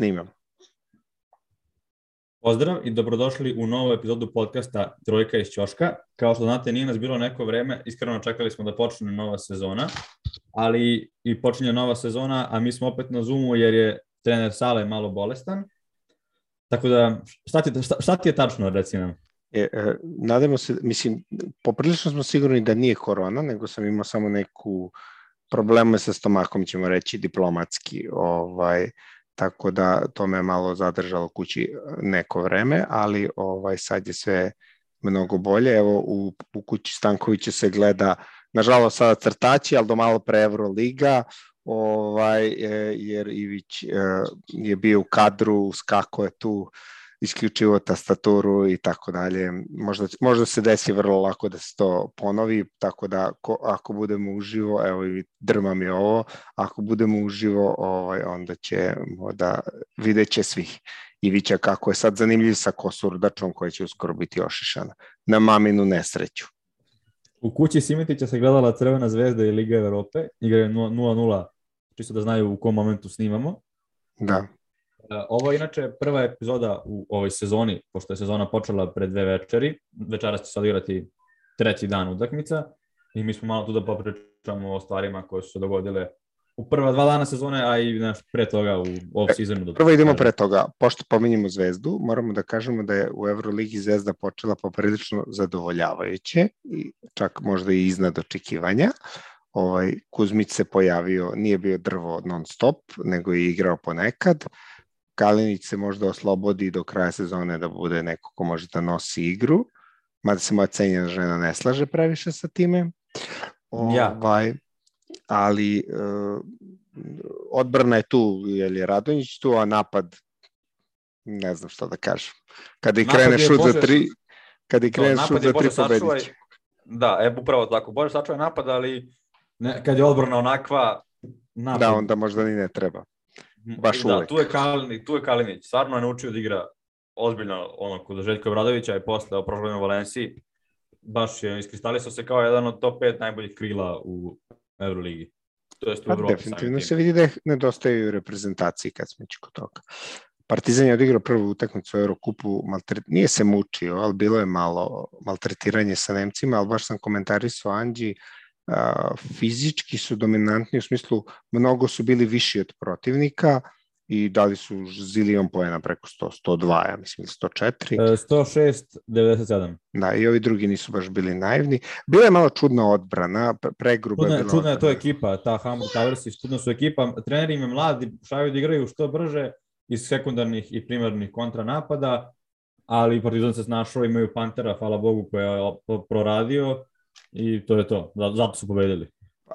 snimam. Pozdrav i dobrodošli u novu epizodu podcasta Trojka iz Ćoška. Kao što znate, nije nas bilo neko vreme, iskreno čekali smo da počne nova sezona, ali i počinje nova sezona, a mi smo opet na Zoomu jer je trener Sale malo bolestan. Tako da, šta ti, šta, šta ti je tačno, reci nam? E, e, nadamo se, mislim, poprilično smo sigurni da nije korona, nego sam imao samo neku probleme sa stomakom, ćemo reći, diplomatski. Ovaj, tako da to me malo zadržalo kući neko vreme, ali ovaj sad je sve mnogo bolje. Evo u, u kući Stankovića se gleda, nažalost sada crtači, ali do malo pre Euroliga, ovaj, e, jer Ivić e, je bio u kadru, skako je tu isključivo tastaturu i tako dalje. Možda, možda se desi vrlo lako da se to ponovi, tako da ko, ako budemo uživo, evo i drma mi ovo, ako budemo uživo, ovaj, onda će da vidjet će svih. Ivića kako je sad zanimljiv sa Kosurdačom koji će uskoro biti ošišana. Na maminu nesreću. U kući Simetića se gledala Crvena zvezda i Liga Evrope, igraju 0-0, čisto da znaju u kom momentu snimamo. Da. E, ovo je inače prva epizoda u ovoj sezoni, pošto je sezona počela pre dve večeri. Večeras će sad igrati treći dan utakmica i mi smo malo tu da popričamo o stvarima koje su se dogodile u prva dva dana sezone, a i naš, pre toga u off-seasonu. Da Prvo idemo pre toga, pošto pominjemo Zvezdu, moramo da kažemo da je u Euroligi Zvezda počela poprilično zadovoljavajuće, i čak možda i iznad očekivanja. Ovaj, Kuzmić se pojavio, nije bio drvo non stop, nego je igrao ponekad. Kalinić se možda oslobodi do kraja sezone da bude neko ko može da nosi igru, mada se moja cenjena žena ne slaže previše sa time. Ovaj, ali uh, odbrana je tu, jer je Radonjić tu, a napad ne znam šta da kažem. Kada i krene šut za tri, kada i krene šut za tri pobediće. Da, e, upravo tako. Bože sačuvaj napad, ali ne, kad je odbrana onakva, napad... Da, onda možda ni ne treba. Baš da, uvek. tu je Kalinić, tu je Kalinić. Stvarno je naučio da igra ozbiljno ono kod Željka Obradovića i posle o prošloj u Valenciji. Baš je iskristalisao se kao jedan od top 5 najboljih krila u Euroligi. To jest u pa, Evropi. Definitivno se vidi da nedostaju reprezentaciji kad smo kod toga. Partizan je odigrao prvu utakmicu u Eurokupu, maltret... nije se mučio, ali bilo je malo maltretiranje sa Nemcima, ali baš sam komentarisao Anđi, fizički su dominantni u smislu mnogo su bili viši od protivnika i dali su zilion poena preko 100, 102, ja mislim 104. 106, 97. Da, i ovi drugi nisu baš bili naivni. Bila je malo čudna odbrana, pregruba čudna, je bila. Čudna je to ekipa, ta Hamburg Towers, čudna su ekipa. Treneri im mladi, šaju da igraju što brže iz sekundarnih i primarnih kontranapada, ali Partizan se snašao, imaju Pantera, hvala Bogu, koja je proradio i to je to. Zato su pobedili.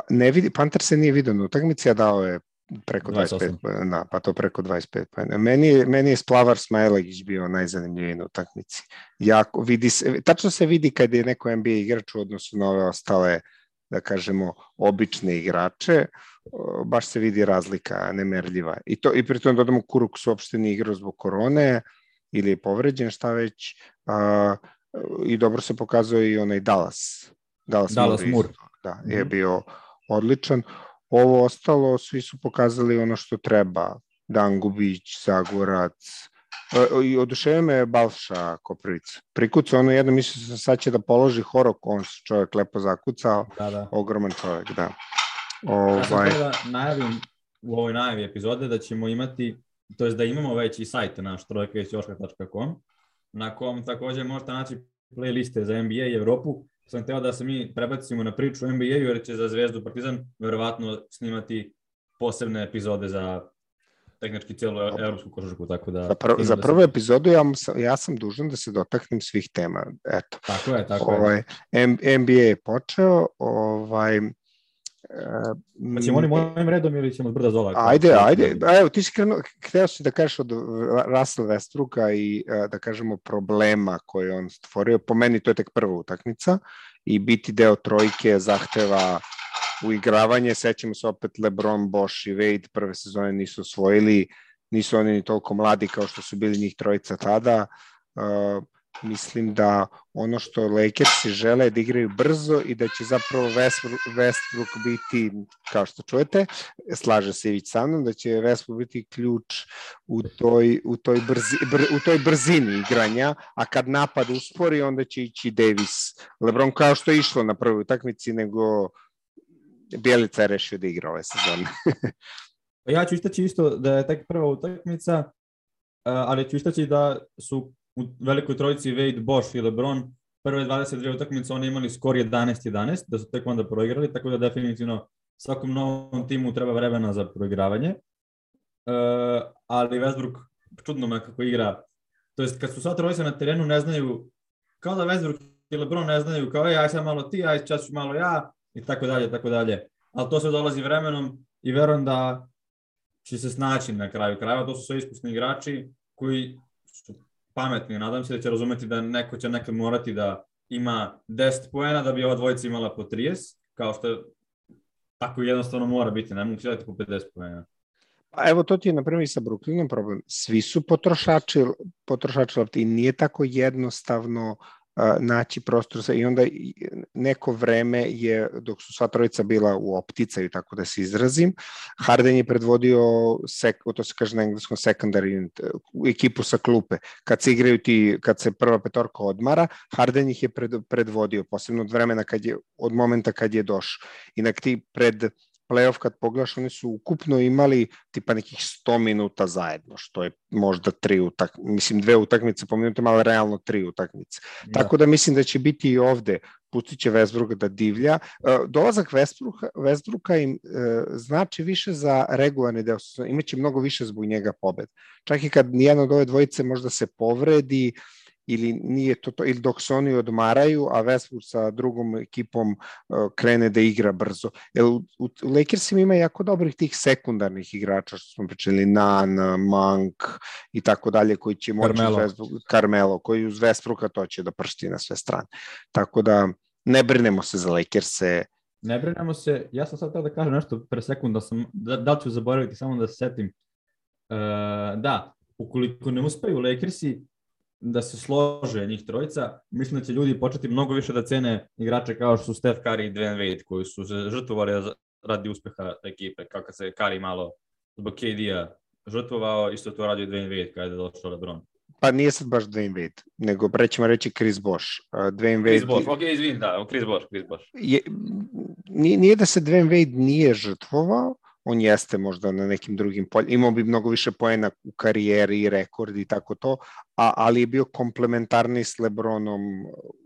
Ne vidi, Panter se nije vidio na utakmici, a dao je preko 25 pojena, da, pa to preko 25 pojena. Meni, meni je Splavar Smajlagić bio najzanimljiviji na utakmici. Jako, vidi se, tačno se vidi kad je neko NBA igrač u odnosu na ove ostale, da kažemo, obične igrače, baš se vidi razlika nemerljiva. I, to, i pritom dodamo Kuruk su uopšte nije igrao zbog korone ili je povređen, šta već, a, i dobro se pokazuje i onaj Dallas Dallas, Dallas Moore. Moore. Da, je mhm. bio odličan. Ovo ostalo, svi su pokazali ono što treba. Dangubić, Zagorac, e, i oduševio me Balša Koprivica. Prikuca ono jedno, mislim se sad će da položi horok, on se čovjek lepo zakucao, da, da. ogroman čovjek, da. Ovaj... Ja da najavim u ovoj najavi epizode da ćemo imati, to je da imamo već i sajt naš trojkaisjoška.com na kom takođe možete naći playliste za NBA i Evropu sam hteo da se mi prebacimo na priču NBA-u, jer će za Zvezdu Partizan verovatno snimati posebne epizode za tehnički celu evropsku košarku, tako da... Za, prv, za da prvu se... epizodu ja, ja sam dužan da se dotaknem svih tema, eto. Tako je, tako ovaj, je. NBA je počeo, ovaj, Pa ćemo oni mojim redom ili ćemo zbrda zola? Ajde, ajde. Evo, ti si krenuo, hteo si da kažeš od Russell Westbrooka i e, da kažemo problema koje on stvorio. Po meni to je tek prva utakmica i biti deo trojke zahteva uigravanje. Sećamo se opet LeBron, Bosch i Wade prve sezone nisu osvojili, nisu oni ni toliko mladi kao što su bili njih trojica tada. Uh, mislim da ono što Lakersi žele da igraju brzo i da će zapravo Westbrook biti, kao što čujete, slaže se Ivić sa mnom, da će Westbrook biti ključ u toj, u toj, brzi, br, u toj brzini igranja, a kad napad uspori, onda će ići Davis. Lebron kao što je išlo na prvoj utakmici, nego Bjelica je rešio da igra ove sezone. ja ću istaći isto da je tek prva utakmica, ali ću istaći da su u velikoj trojici Wade, Bosch i LeBron prve 22 utakmice oni imali skor 11-11, da su tek onda proigrali, tako da definitivno svakom novom timu treba vremena za proigravanje. E, ali Westbrook čudno me kako igra, to jest kad su sva trojica na terenu ne znaju, kao da Westbrook i LeBron ne znaju, kao je, aj sad malo ti, aj čas malo ja, i tako dalje, tako dalje. Ali to sve dolazi vremenom i verujem da će se snaći na kraju krajeva, to su sve iskusni igrači koji su pametni. Nadam se da će razumeti da neko će nekad morati da ima 10 poena da bi ova dvojica imala po 30, kao što tako jednostavno mora biti, ne mogu će po 50 poena. Pa evo to ti je na primjer sa Brooklynom problem. Svi su potrošači, potrošači lopti i nije tako jednostavno naći prostor za, i onda neko vreme je, dok su sva trojica bila u opticaju, tako da se izrazim, Harden je predvodio, sek, to se kaže na engleskom secondary unit, u ekipu sa klupe. Kad se igraju ti, kad se prva petorka odmara, Harden ih je pred, predvodio, posebno od vremena kad je, od momenta kad je došao. Inak ti pred playoff kad pogledaš, oni su ukupno imali tipa nekih 100 minuta zajedno, što je možda tri utak, mislim dve utakmice po minutima, ali realno tri utakmice. Da. Tako da mislim da će biti i ovde, pustit će Westbrook da divlja. E, dolazak Westbrooka, Westbrooka im e, znači više za regularni deo, imaće mnogo više zbog njega pobed. Čak i kad nijedno od ove dvojice možda se povredi, ili nije to, to ili dok se oni odmaraju, a Westbrook sa drugom ekipom uh, krene da igra brzo. Jer u, u Lakersima ima jako dobrih tih sekundarnih igrača, što smo pričali, Nan, Monk i tako dalje, koji će moći Carmelo. Westbrook, Carmelo, koji uz Westbrooka to će da pršti na sve strane. Tako da ne brinemo se za Lakerse, Ne brinemo se, ja sam sad da kažem nešto pre sekunda, sam, da, da ću zaboraviti, samo da se setim. Uh, da, ukoliko ne uspeju Lakersi, da se slože njih trojica, mislim da će ljudi početi mnogo više da cene igrače kao što su Steph Curry i Dwayne Wade, koji su se žrtvovali radi uspeha ekipe, kao kad se Curry malo zbog KD-a žrtvovao, isto to radio Dwayne Wade kada je došao LeBron. Pa nije sad baš Dwayne Wade, nego prećemo reći Chris Bosh. Uh, Dwayne Wade... Chris Bosh, ok, izvin, da, Chris Bosh, Chris Bosh. Je, nije, nije da se Dwayne Wade nije žrtvovao, on jeste možda na nekim drugim poljima, imao bi mnogo više poena u karijeri i rekord i tako to, a, ali je bio komplementarni s Lebronom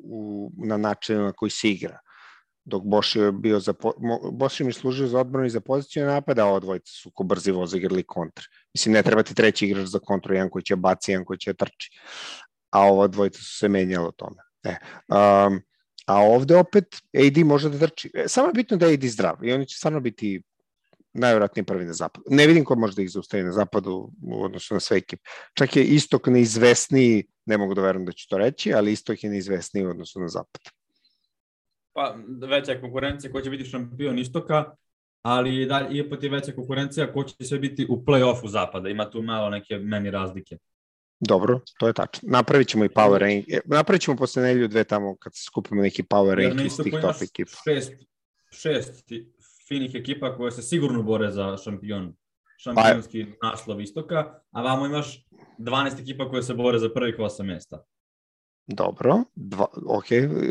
u, na načinu na koji se igra. Dok Boš je bio za, Boš je služio za odbranu i za poziciju napada, a ova dvojica su ko brzi voz igrali kontra. Mislim, ne treba ti treći igrač za kontru, jedan koji će baci, jedan koji će trči. A ova dvojica su se menjali o tome. E, um, a ovde opet AD može da trči. E, samo je bitno da je AD zdrav i oni će stvarno biti najvjerojatnije prvi na zapadu. Ne vidim ko može da ih zaustavi na zapadu u odnosu na sve ekipe. Čak je istok neizvesniji, ne mogu da verujem da ću to reći, ali istok je neizvesniji u odnosu na zapad. Pa veća konkurencija ko će biti šampion istoka, ali dalje, i opet je veća konkurencija ko će sve biti u play-offu zapada. Ima tu malo neke meni razlike. Dobro, to je tačno. Napravit ćemo i power rank. E, napravit ćemo posle nedelju dve tamo kad skupimo neki power rank iz tih top ekipa. Šest, šest finih ekipa koje se sigurno bore za šampion, šampionski pa, naslov istoka, a vamo imaš 12 ekipa koje se bore za prvih 8 mesta. Dobro, dva, ok,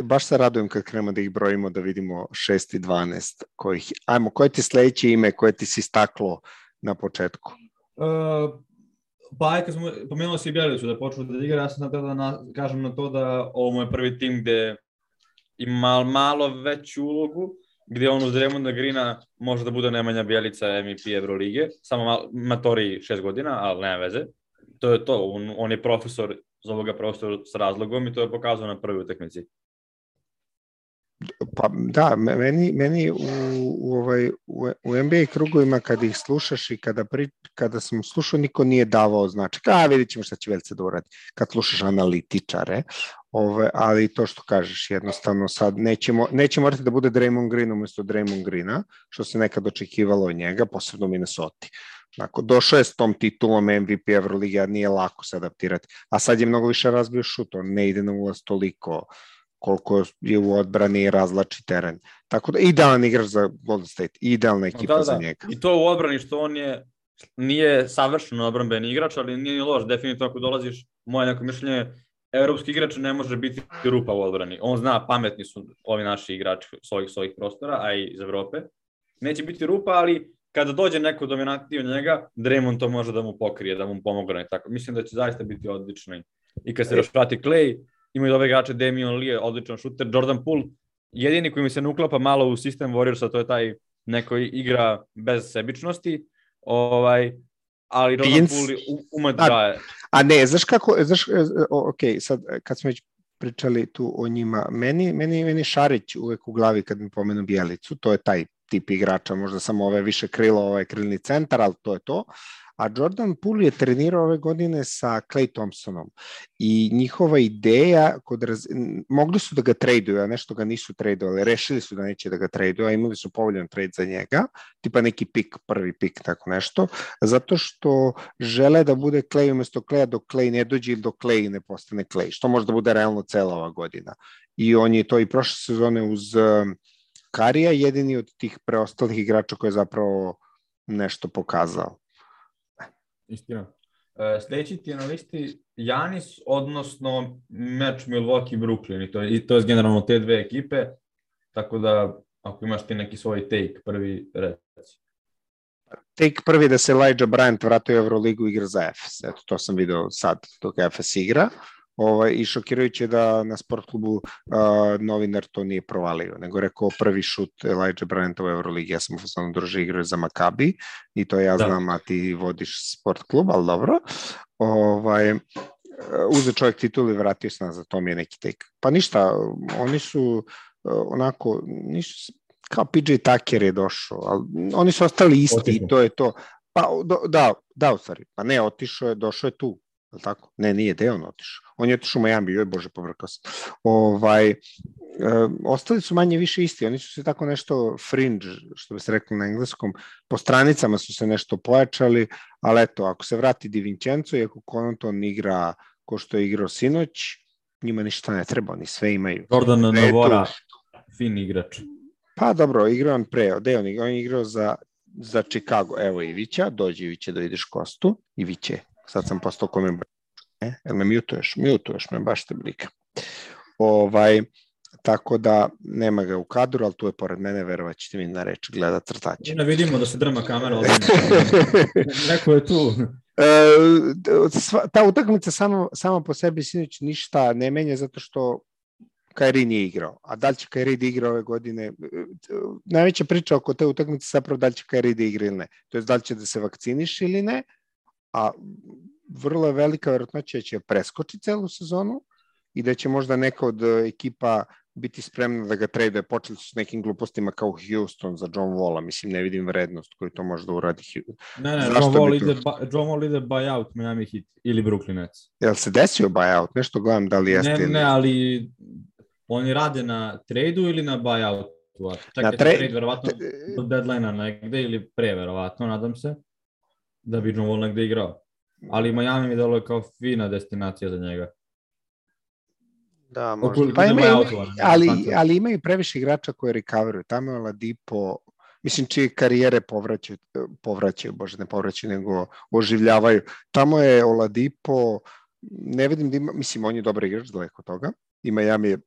baš se radujem kad krenemo da ih brojimo da vidimo 6 i 12 kojih, ajmo, koje ti sledeće ime koje ti si staklo na početku? Uh, pa aj kad smo, pomenuo si Bjelicu da počnu da igra, ja sam da na, kažem na to da ovo moj prvi tim gde ima malo veću ulogu, gde on uz Dremunda Grina može da bude Nemanja Bjelica MVP Evrolige, samo matori šest godina, ali nema veze. To je to, on, on je profesor za ovoga prostora s razlogom i to je pokazao na prvoj utakmici. Pa da, meni, meni u, u, ovaj, u, u NBA krugovima kada ih slušaš i kada, pri, kada sam slušao, niko nije davao znači, a vidit ćemo šta će Velce da uradi. Kad slušaš analitičare, ove, ali to što kažeš, jednostavno sad nećemo, neće morati da bude Draymond Green umesto Draymond Greena, što se nekad očekivalo od njega, posebno u Minnesota. Onako, došao je s tom titulom MVP Euroliga, nije lako se adaptirati. A sad je mnogo više razbio šut, on ne ide na ulaz toliko koliko je u odbrani i razlači teren. Tako da, idealan igrač za Golden State, idealna ekipa da, da. za njega. I to u odbrani što on je, nije savršeno odbranbeni igrač, ali nije ni loš, definitivno ako dolaziš, moje neko mišljenje, evropski igrač ne može biti rupa u odbrani. On zna, pametni su ovi naši igrači s ovih, s ovih prostora, a i iz Evrope. Neće biti rupa, ali kada dođe neko dominantniji od njega, Draymond to može da mu pokrije, da mu pomogne. Tako. Mislim da će zaista biti odlično. I kad se još vrati Clay, imaju dobre igrače, Damian Lee, odličan šuter, Jordan Poole, jedini koji mi se ne uklapa malo u sistem Warriorsa, to je taj neko igra bez sebičnosti, ovaj, ali Jordan Pins. Poole ume da... A ne, znaš kako, znaš, e, ok, sad kad smo već pričali tu o njima, meni, meni, meni Šarić uvek u glavi kad mi pomenu Bijelicu, to je taj tip igrača, možda samo ove više krilo, ovaj krilni centar, ali to je to a Jordan Poole je trenirao ove godine sa Clay Thompsonom i njihova ideja, kod raz... mogli su da ga traduju, a nešto ga nisu tradovali, rešili su da neće da ga traduju, a imali su povoljan trade za njega, tipa neki pik, prvi pik, tako nešto, zato što žele da bude Clay umesto Claya dok Clay ne dođe ili dok Clay ne postane Clay, što može da bude realno cela ova godina. I on je to i prošle sezone uz um, Karija jedini od tih preostalih igrača koji je zapravo nešto pokazao. Istina. E, sledeći ti je na listi Janis, odnosno meč Milwaukee-Brooklyn i to, i to je generalno te dve ekipe, tako da ako imaš ti neki svoj take, prvi reci. Take prvi da se Elijah Bryant vratio u Euroligu igra za FS. Eto, to sam video sad dok FS igra. Ovaj, I šokirajuće da na sport klubu uh, novinar to nije provalio, nego rekao prvi šut Elijah Bryant u Euroligi, ja sam u fazonu druže igrao za Makabi i to ja da. znam, a ti vodiš sport klub, ali dobro. Ovaj, uze čovjek titul i vratio se nazad, to mi je neki tek. Pa ništa, oni su onako, nisu, kao PJ Tucker je došao, ali oni su ostali isti i to je to. Pa, do, da, da, u stvari, pa ne, otišao je, došao je tu, je tako? Ne, nije, gde on otišao? On je otišao u Miami, joj bože, povrkao se. Ovaj, e, ostali su manje više isti, oni su se tako nešto fringe, što bi se rekli na engleskom, po stranicama su se nešto pojačali, ali eto, ako se vrati Di Vincenzo i ako Konaton igra ko što je igrao sinoć, njima ništa ne treba, oni sve imaju. Jordan Navora, fin igrač. Pa dobro, igrao on pre, gde on igrao? On igrao za, za Chicago, evo Ivića, dođe Iviće da vidiš kostu, Iviće Sad sam postao kome... E, jel me mutuješ? Mutuješ me, baš te blika. Ovaj, tako da nema ga u kadru, ali tu je pored mene, verovat ćete mi na reč, gleda crtaće. Ne vidimo da se drma kamera ovdje. Neko je tu. E, ta utakmica samo, samo po sebi sinoć ništa ne menja zato što Kairi nije igrao. A da li će Kairi da igra ove godine? Najveća priča oko te utakmice zapravo da li će Kairi da igra ili ne. To je da li će da se vakciniš ili ne, a vrlo je velika verotnoća da će preskoči celu sezonu i da će možda neka od e, ekipa biti spremna da ga trade, počeli su s nekim glupostima kao Houston za John Walla, mislim ne vidim vrednost koju to može da uradi. Ne, ne, Zašto John Wall, ide, ba, John Wall ide buyout Miami Heat ili Brooklyn Nets. Jel se desio buyout? Nešto gledam da li jeste. Ne, ne, ali oni rade na tradu ili na buyout? Čekaj, na tra... trade verovatno do deadline-a negde ili pre verovatno, nadam se da bi Wall negde igrao. Ali Miami mi delo kao fina destinacija za njega. Da, možda. Pa imaju, ali, ali imaju previše igrača koji recoveruju. Tamo je Ladipo, mislim čije karijere povraćaju, povraćaju, bože ne povraćaju, nego oživljavaju. Tamo je Oladipo, ne vidim da ima, mislim on je dobar igrač daleko toga, i Miami je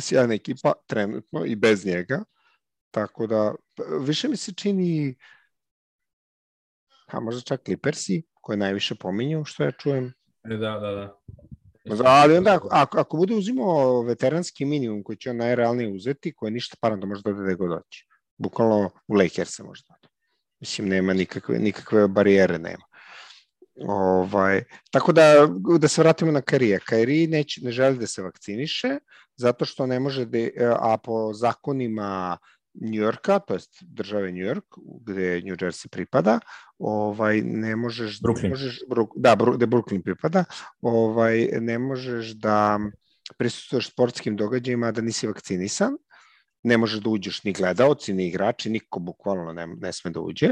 sjajna ekipa trenutno i bez njega, tako da više mi se čini a možda čak Clippersi, koje najviše pominju, što ja čujem. E, da, da, da. Ali onda, ako, ako bude uzimao veteranski minimum koji će on najrealnije uzeti, koje ništa parno da može da gde god doći. Bukvalno u Lakersa možda. Mislim, nema nikakve, nikakve barijere, nema. Ovaj, tako da, da se vratimo na Karija. Kairi neće, ne želi da se vakciniše, zato što ne može da, a po zakonima Njujorka, to jest države New York, gde New Jersey pripada, ovaj ne možeš Brooklyn. ne možeš da gde Brooklyn pripada, ovaj ne možeš da prisustvuješ sportskim događajima da nisi vakcinisan ne može da uđeš ni gledaoci, ni igrači, niko bukvalno ne, ne sme da uđe.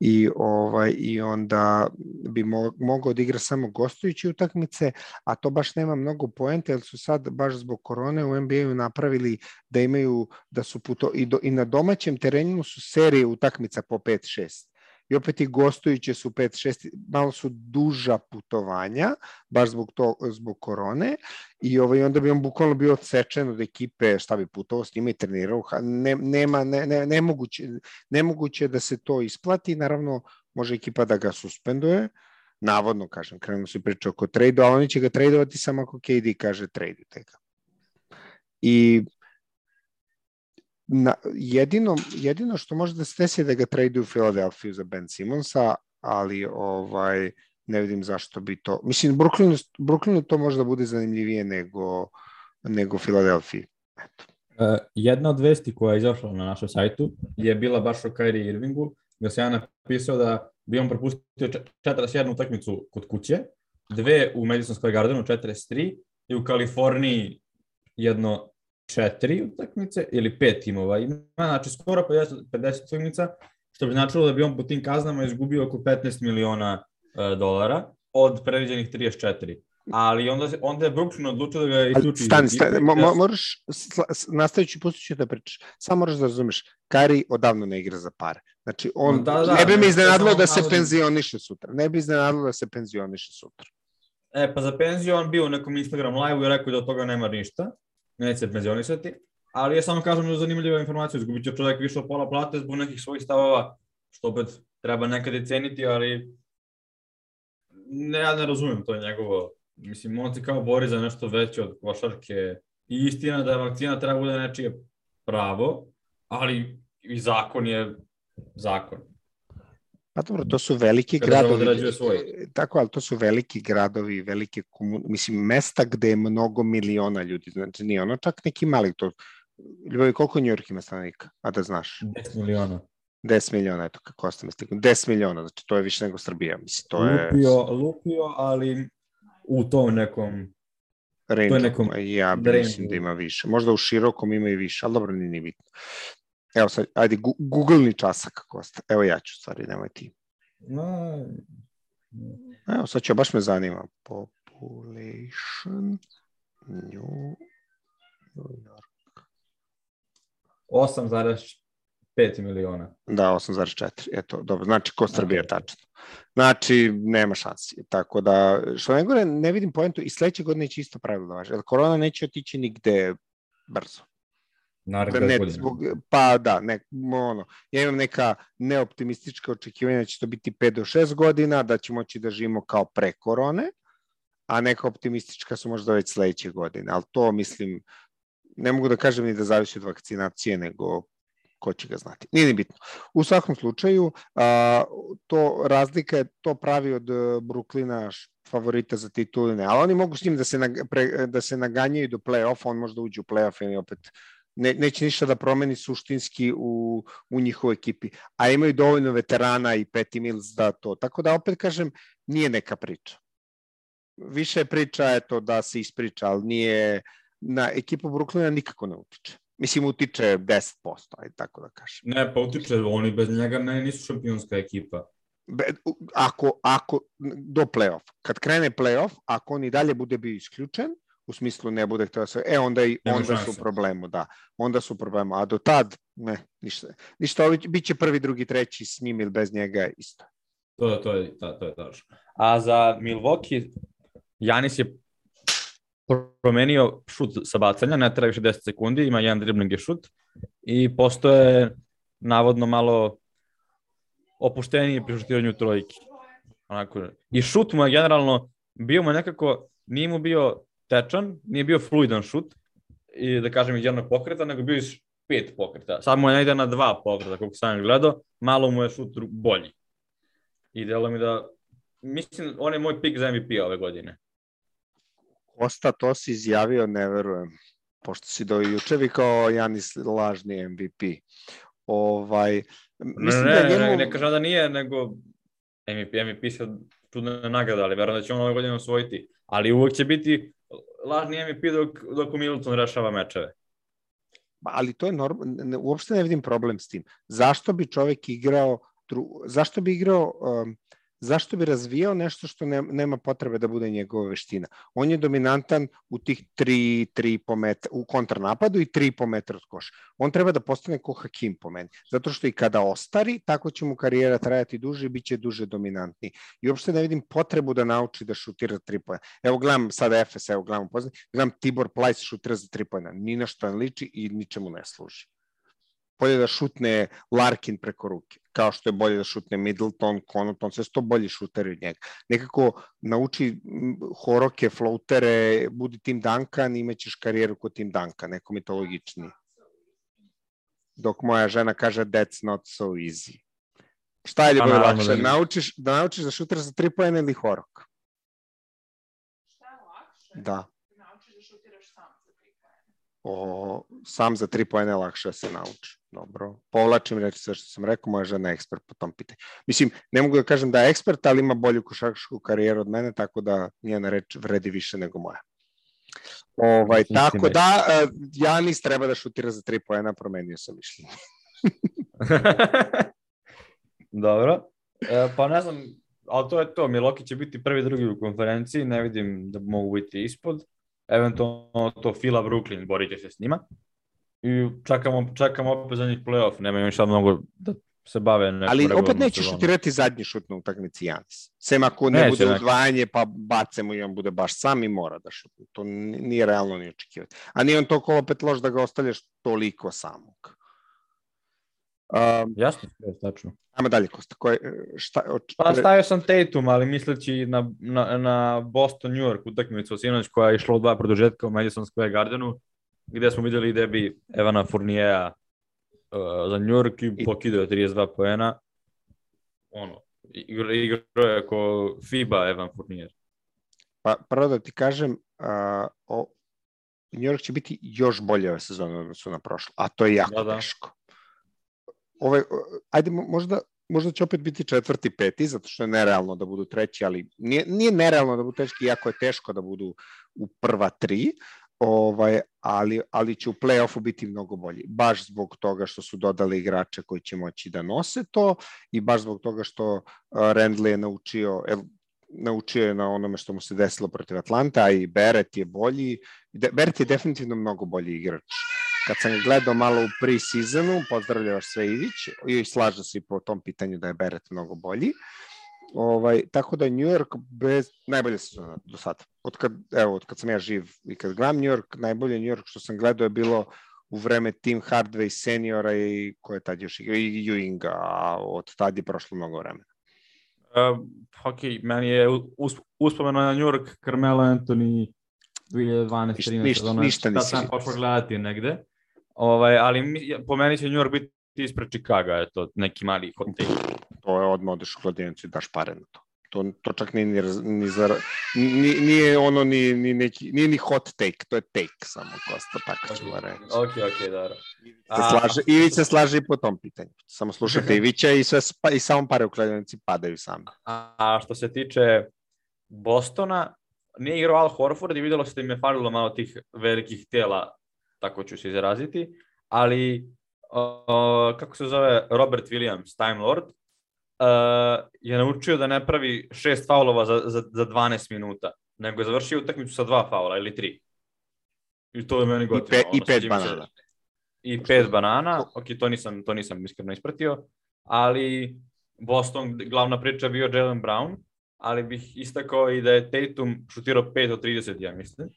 I ovaj i onda bi mo, mogao da igra samo gostujući utakmice, a to baš nema mnogo poente, jer su sad baš zbog korone u NBA-u napravili da imaju da su puto i, do, i na domaćem terenu su serije utakmica po 5-6 i opet i gostujuće su 5-6, malo su duža putovanja, baš zbog, to, zbog korone, i ovaj, onda bi on bukvalno bio odsečen od ekipe, šta bi putovao s njima i trenirao, ne, nema, ne, ne, nemoguće, nemoguće da se to isplati, naravno može ekipa da ga suspenduje, navodno, kažem, krenemo se priča oko trade ali oni će ga tradeovati samo ako KD kaže tradeujte ga. I na, jedino, jedino što može da se desi da ga trade u Filadelfiju za Ben Simonsa, ali ovaj ne vidim zašto bi to... Mislim, Brooklynu, Brooklynu to može da bude zanimljivije nego, nego Filadelfiji. Eto. Uh, jedna od vesti koja je izašla na našem sajtu je bila baš o Kyrie Irvingu, gde se ja napisao da bi on propustio 41 utakmicu kod kuće, dve u Madison Square Gardenu, 43, i u Kaliforniji jedno četiri utakmice ili pet timova ima, znači skoro 50, 50 utakmica, što bi značilo da bi on po tim kaznama izgubio oko 15 miliona uh, dolara od predviđenih 34 ali onda, onda je Brooklyn odlučio da ga isključi. Stani, stani, mo, mo, moraš, nastavići, pustit ću da pričaš, samo moraš da razumeš, Kari odavno ne igra za pare. Znači, on, da, da, ne bi mi iznenadilo da se penzioniše sutra. Ne bi iznenadilo da se penzioniše sutra. E, pa za penziju on bio u nekom Instagram live-u i rekao da od toga nema ništa neće se penzionisati, ali ja samo kažem da zanimljiva informacija, izgubit će čovjek više od pola plate zbog nekih svojih stavova, što opet treba nekad i ceniti, ali ne, ja ne razumem to njegovo, mislim, on se kao bori za nešto veće od košarke i istina da vakcina treba bude nečije pravo, ali i zakon je zakon. Pa dobro, to su veliki Kada gradovi. Svoj. Tako, ali to su veliki gradovi, velike komun... mislim, mesta gde je mnogo miliona ljudi, znači nije ono čak neki mali to. Ljubavi, koliko New York ima stanovnika, a da znaš? 10 miliona. 10 miliona, eto kako ostane stiku. 10 miliona, znači to je više nego Srbija, mislim, to je... Lupio, lupio, ali u tom nekom Range, to je nekom ja bi mislim da ima više. Možda u širokom ima i više, ali dobro, nije ni bitno. Evo sad, ajde, Google ni časak, Kosta. Evo ja ću, stvari, nemoj ti. No. Evo, sad ću, baš me zanima. Population New York. 8,5 miliona. Da, 8,4. Eto, dobro, znači ko Srbija tačno. Znači, nema šansi. Tako da, što ne gore, ne vidim pojentu i sledeće godine će isto pravilo da važe. Korona neće otići nigde brzo. Naravno, ne, zbog, pa da, ne, ono, ja imam neka neoptimistička očekivanja da će to biti 5 do 6 godina, da ćemo moći da živimo kao pre korone, a neka optimistička su možda već sledeće godine, ali to mislim, ne mogu da kažem ni da zavisi od vakcinacije, nego ko će ga znati. Nije ni bitno. U svakom slučaju, a, to razlika je to pravi od Bruklina favorita za tituline, ali oni mogu s njim da se, na, pre, da se naganjaju do play-offa, on možda uđe u play-off ili opet ne, neće ništa da promeni suštinski u, u njihovoj ekipi. A imaju dovoljno veterana i Petty Mills da to. Tako da opet kažem, nije neka priča. Više je priča eto, da se ispriča, ali nije na ekipu Brooklyna nikako ne utiče. Mislim, utiče 10%, ajde tako da kažem. Ne, pa utiče, oni bez njega ne, nisu šampionska ekipa. Be, ako, ako, do play-off. Kad krene play-off, ako on i dalje bude bio isključen, u smislu ne bude htio da se, e onda i Nema onda šanse. su problemu, da. Onda su problemu, a do tad ne, ništa. Ništa, ovi, bit će prvi, drugi, treći s njim ili bez njega isto. To, to je, to, to je tačno. A za Milwaukee, Janis je promenio šut sa bacanja, ne treba više 10 sekundi, ima jedan dribling je šut i postoje navodno malo opuštenije pri šutiranju trojki. Onako. I šut mu je generalno bio mu nekako, nije mu bio tečan, nije bio fluidan šut, i da kažem iz jednog pokreta, nego bio iz pet pokreta. Sad mu je najde na dva pokreta, kako sam gledao, malo mu je šut bolji. I delo mi da, mislim, on je moj pik za MVP ove godine. Kosta, to si izjavio, ne verujem, pošto si do juče vi kao Janis lažni MVP. Ovaj, mislim ne, da njemu... ne, ne kažem da nije, nego MVP, MVP se čudne nagrada, ali verujem da će on ove godine osvojiti. Ali uvek će biti lažni MVP dok, dok Middleton rešava mečeve. ali to je normalno, uopšte ne vidim problem s tim. Zašto bi čovek igrao, zašto bi igrao um, zašto bi razvijao nešto što ne, nema potrebe da bude njegova veština? On je dominantan u tih 3, 3 po metra, u kontrnapadu i 3 po metra od koša. On treba da postane ko Hakim po meni. Zato što i kada ostari, tako će mu karijera trajati duže i bit će duže dominantni. I uopšte ne vidim potrebu da nauči da šutira 3 pojena. Evo gledam sad Efes, evo gledam poznam, gledam Tibor Plajs šutira za 3 pojena. Ni na što ne liči i ničemu ne služi bolje da šutne Larkin preko ruke, kao što je bolje da šutne Middleton, Connaughton, sve su to bolji šuteri od njega. Nekako nauči horoke, floatere, budi Tim Duncan, imaćeš karijeru kod Tim Duncan, neko mi to logičnije. Dok moja žena kaže that's not so easy. Šta je ljubav pa, lakše? Da naučiš, da naučiš da šutiraš za tri pojene ili horok? Šta je lakše? Da o, sam za tri pojene lakše da se nauči. Dobro. Povlačim reći sve što sam rekao, moja žena je ekspert po tom pitanju. Mislim, ne mogu da kažem da je ekspert, ali ima bolju košarkašku karijeru od mene, tako da njena reč vredi više nego moja. Ovaj, tako da, uh, Janis treba da šutira za tri pojena, promenio sam mišljenje. Dobro. E, pa ne znam, ali to je to. Miloki će biti prvi drugi u konferenciji, ne vidim da mogu biti ispod eventualno to Fila Brooklyn, borite se s njima. I čekamo, čekamo opet za njih playoff, nemaju još sad mnogo da se bave neko Ali opet neće šutirati zadnji šut na utakmici Janis. Sem ako ne Neće, bude udvajanje, pa bacemo i on bude baš sam i mora da šutne. To nije realno ni očekivati. A nije on toliko opet loš da ga ostavljaš toliko samog. Um, Jasno, je tačno. Ajmo dalje, Kosta. Koje, šta, oč... Pa stavio sam Tatum, ali misleći na, na, na Boston, New York utakmicu sinoć koja je išla u dva produžetka u Madison Square Gardenu, gde smo videli da bi Evana Fourniera uh, za New York i, I... pokidao 32 poena. Ono, igra, igra je ako FIBA Evan Fournier. Pa prvo da ti kažem, uh, o, New York će biti još bolje ove sezone odnosu na prošlo, a to je jako da, da. teško ovaj, ajde možda, možda će opet biti četvrti, peti, zato što je nerealno da budu treći, ali nije, nije nerealno da budu treći, iako je teško da budu u prva tri, ovaj, ali, ali će u play-offu biti mnogo bolji. Baš zbog toga što su dodali igrače koji će moći da nose to i baš zbog toga što uh, Randley je naučio, el, naučio je na onome što mu se desilo protiv Atlanta, i Beret je bolji. Beret je definitivno mnogo bolji igrač kad sam gledao malo u pre-seasonu, pozdravljavaš sve Ivić i slažem se po tom pitanju da je Beret mnogo bolji. Ovaj, tako da New York bez najbolje sezona do sada. Od kad, evo, od kad sam ja živ i kad gledam New York, najbolje New York što sam gledao je bilo u vreme Tim Hardway seniora i ko je tad još igrao, i Ewinga, a od tad je prošlo mnogo vremena. Uh, ok, meni je uspomeno na New York Carmelo Anthony 2012 13 ništa, ništa nisi. sam počeo gledati negde. Ovaj, ali mi, po meni će New York biti ispred Chicago, je to neki mali hotel. To je odmah odeš u kladionicu i daš pare na to. To, to čak nije ni, ni za, ni, nije ono ni, ni neki, nije ni hot take, to je take samo Kosta, tako ćemo okay. reći. Ok, ok, dobro. Se slaže, Ivić slaže i po tom pitanju. Samo slušajte Ivića i, sve, i samo pare u kladionici padaju sami. A, a što se tiče Bostona, nije igrao Al Horford i videlo se da im je falilo malo tih velikih tela tako ću se izraziti, ali uh, kako se zove Robert Williams, Time Lord, uh, je naučio da ne pravi šest faulova za, za, za 12 minuta, nego je završio utakmicu sa dva faula ili tri. I to je meni gotovo. I, pe, ono, i pet banana. Se, I pet banana, ok, to nisam, to nisam iskreno ispratio, ali Boston, glavna priča bio Jalen Brown, ali bih istakao i da je Tatum šutirao 5 od 30, ja mislim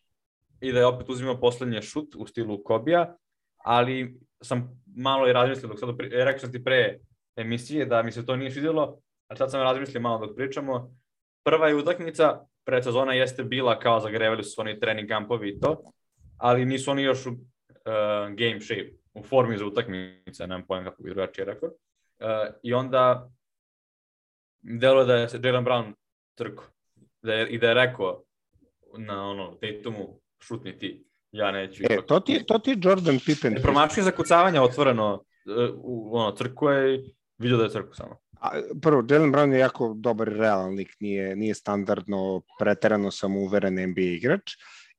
i da je opet uzimao poslednje šut u stilu Kobija, ali sam malo i razmislio dok sad, rekao sam ti pre emisije da mi se to nije svidjelo, a sad sam razmislio malo dok pričamo. Prva je utakmica, predsezona jeste bila kao zagrevali su oni trening kampovi i to, ali nisu oni još u uh, game shape, u formi za utakmice, nemam pojma kako bi drugačije rekao. Uh, I onda delo da je Jalen Brown trko da je, i da je rekao na ono Tatumu šutni ti. Ja neću. E, to ti, to ti Jordan Pippen. Promašio za kucavanja otvoreno e, u ono, crku je vidio da je crku samo. A, prvo, Jalen Brown je jako dobar i realan lik, nije, nije standardno preterano samouveren NBA igrač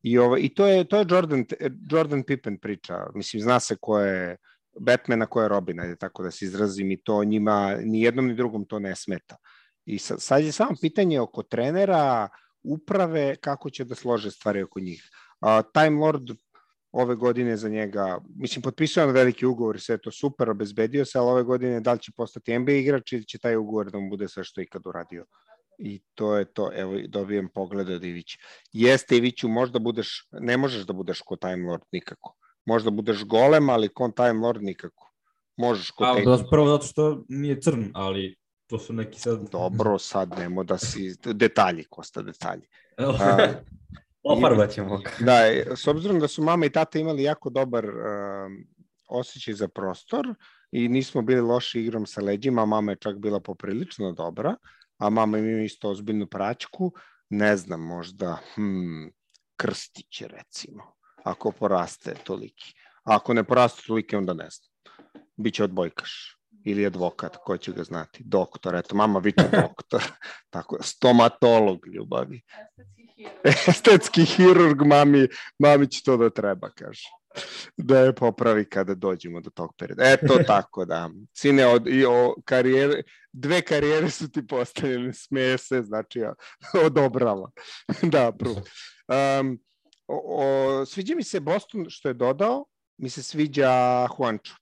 I, ovo, i to je, to je Jordan, Jordan Pippen priča. Mislim, zna se ko je Batmana, ko je Robin, ajde tako da se izrazim i to njima, ni jednom ni drugom to ne smeta. I sad, sad je samo pitanje oko trenera, uprave, kako će da slože stvari oko njih. Uh, Time Lord ove godine za njega, mislim, potpisao na veliki ugovor i sve to super, obezbedio se, ali ove godine da li će postati NBA igrač ili će taj ugovor da mu bude sve što ikad uradio. I to je to, evo, dobijem pogled od Ivića. Jeste, Iviću, možda budeš, ne možeš da budeš ko Time Lord nikako. Možda budeš golem, ali ko Time Lord nikako. Možeš ko A, da, prvo zato što nije crn, ali to su neki sad... Dobro, sad nemo da si... Detalji, Kosta, detalji. A, Ofarbat ćemo. Da, s obzirom da su mama i tata imali jako dobar uh, osjećaj za prostor i nismo bili loši igrom sa leđima, mama je čak bila poprilično dobra, a mama ima isto ozbiljnu praćku, ne znam, možda hmm, krstić recimo, ako poraste toliki. A ako ne poraste toliki, onda ne znam. Biće odbojkaš ili advokat, ko će ga znati, doktor, eto, mama viče doktor, tako, stomatolog ljubavi. Estetski hirurg, mami, mami će to da treba, kaže. Da je popravi kada dođemo do tog perioda. Eto tako da. Sine, od, i o karijere, dve karijere su ti postavljene, smeje se, znači ja, odobrava. da, prvo. Um, o, o, sviđa mi se Boston što je dodao, mi se sviđa Juancho.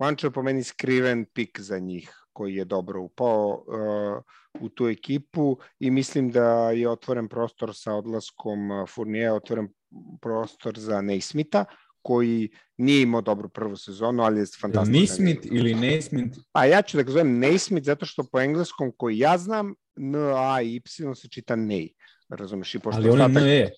Juancho je po meni skriven pik za njih koji je dobro upao uh, u tu ekipu i mislim da je otvoren prostor sa odlaskom uh, Furnije, otvoren prostor za Neismita, koji nije imao dobru prvu sezonu, ali je fantastično. Nismith ili Naismith? A ja ću da ga zovem Naismith zato što po engleskom koji ja znam, N, A i Y se čita Nej. Razumeš? I pošto ali on je N,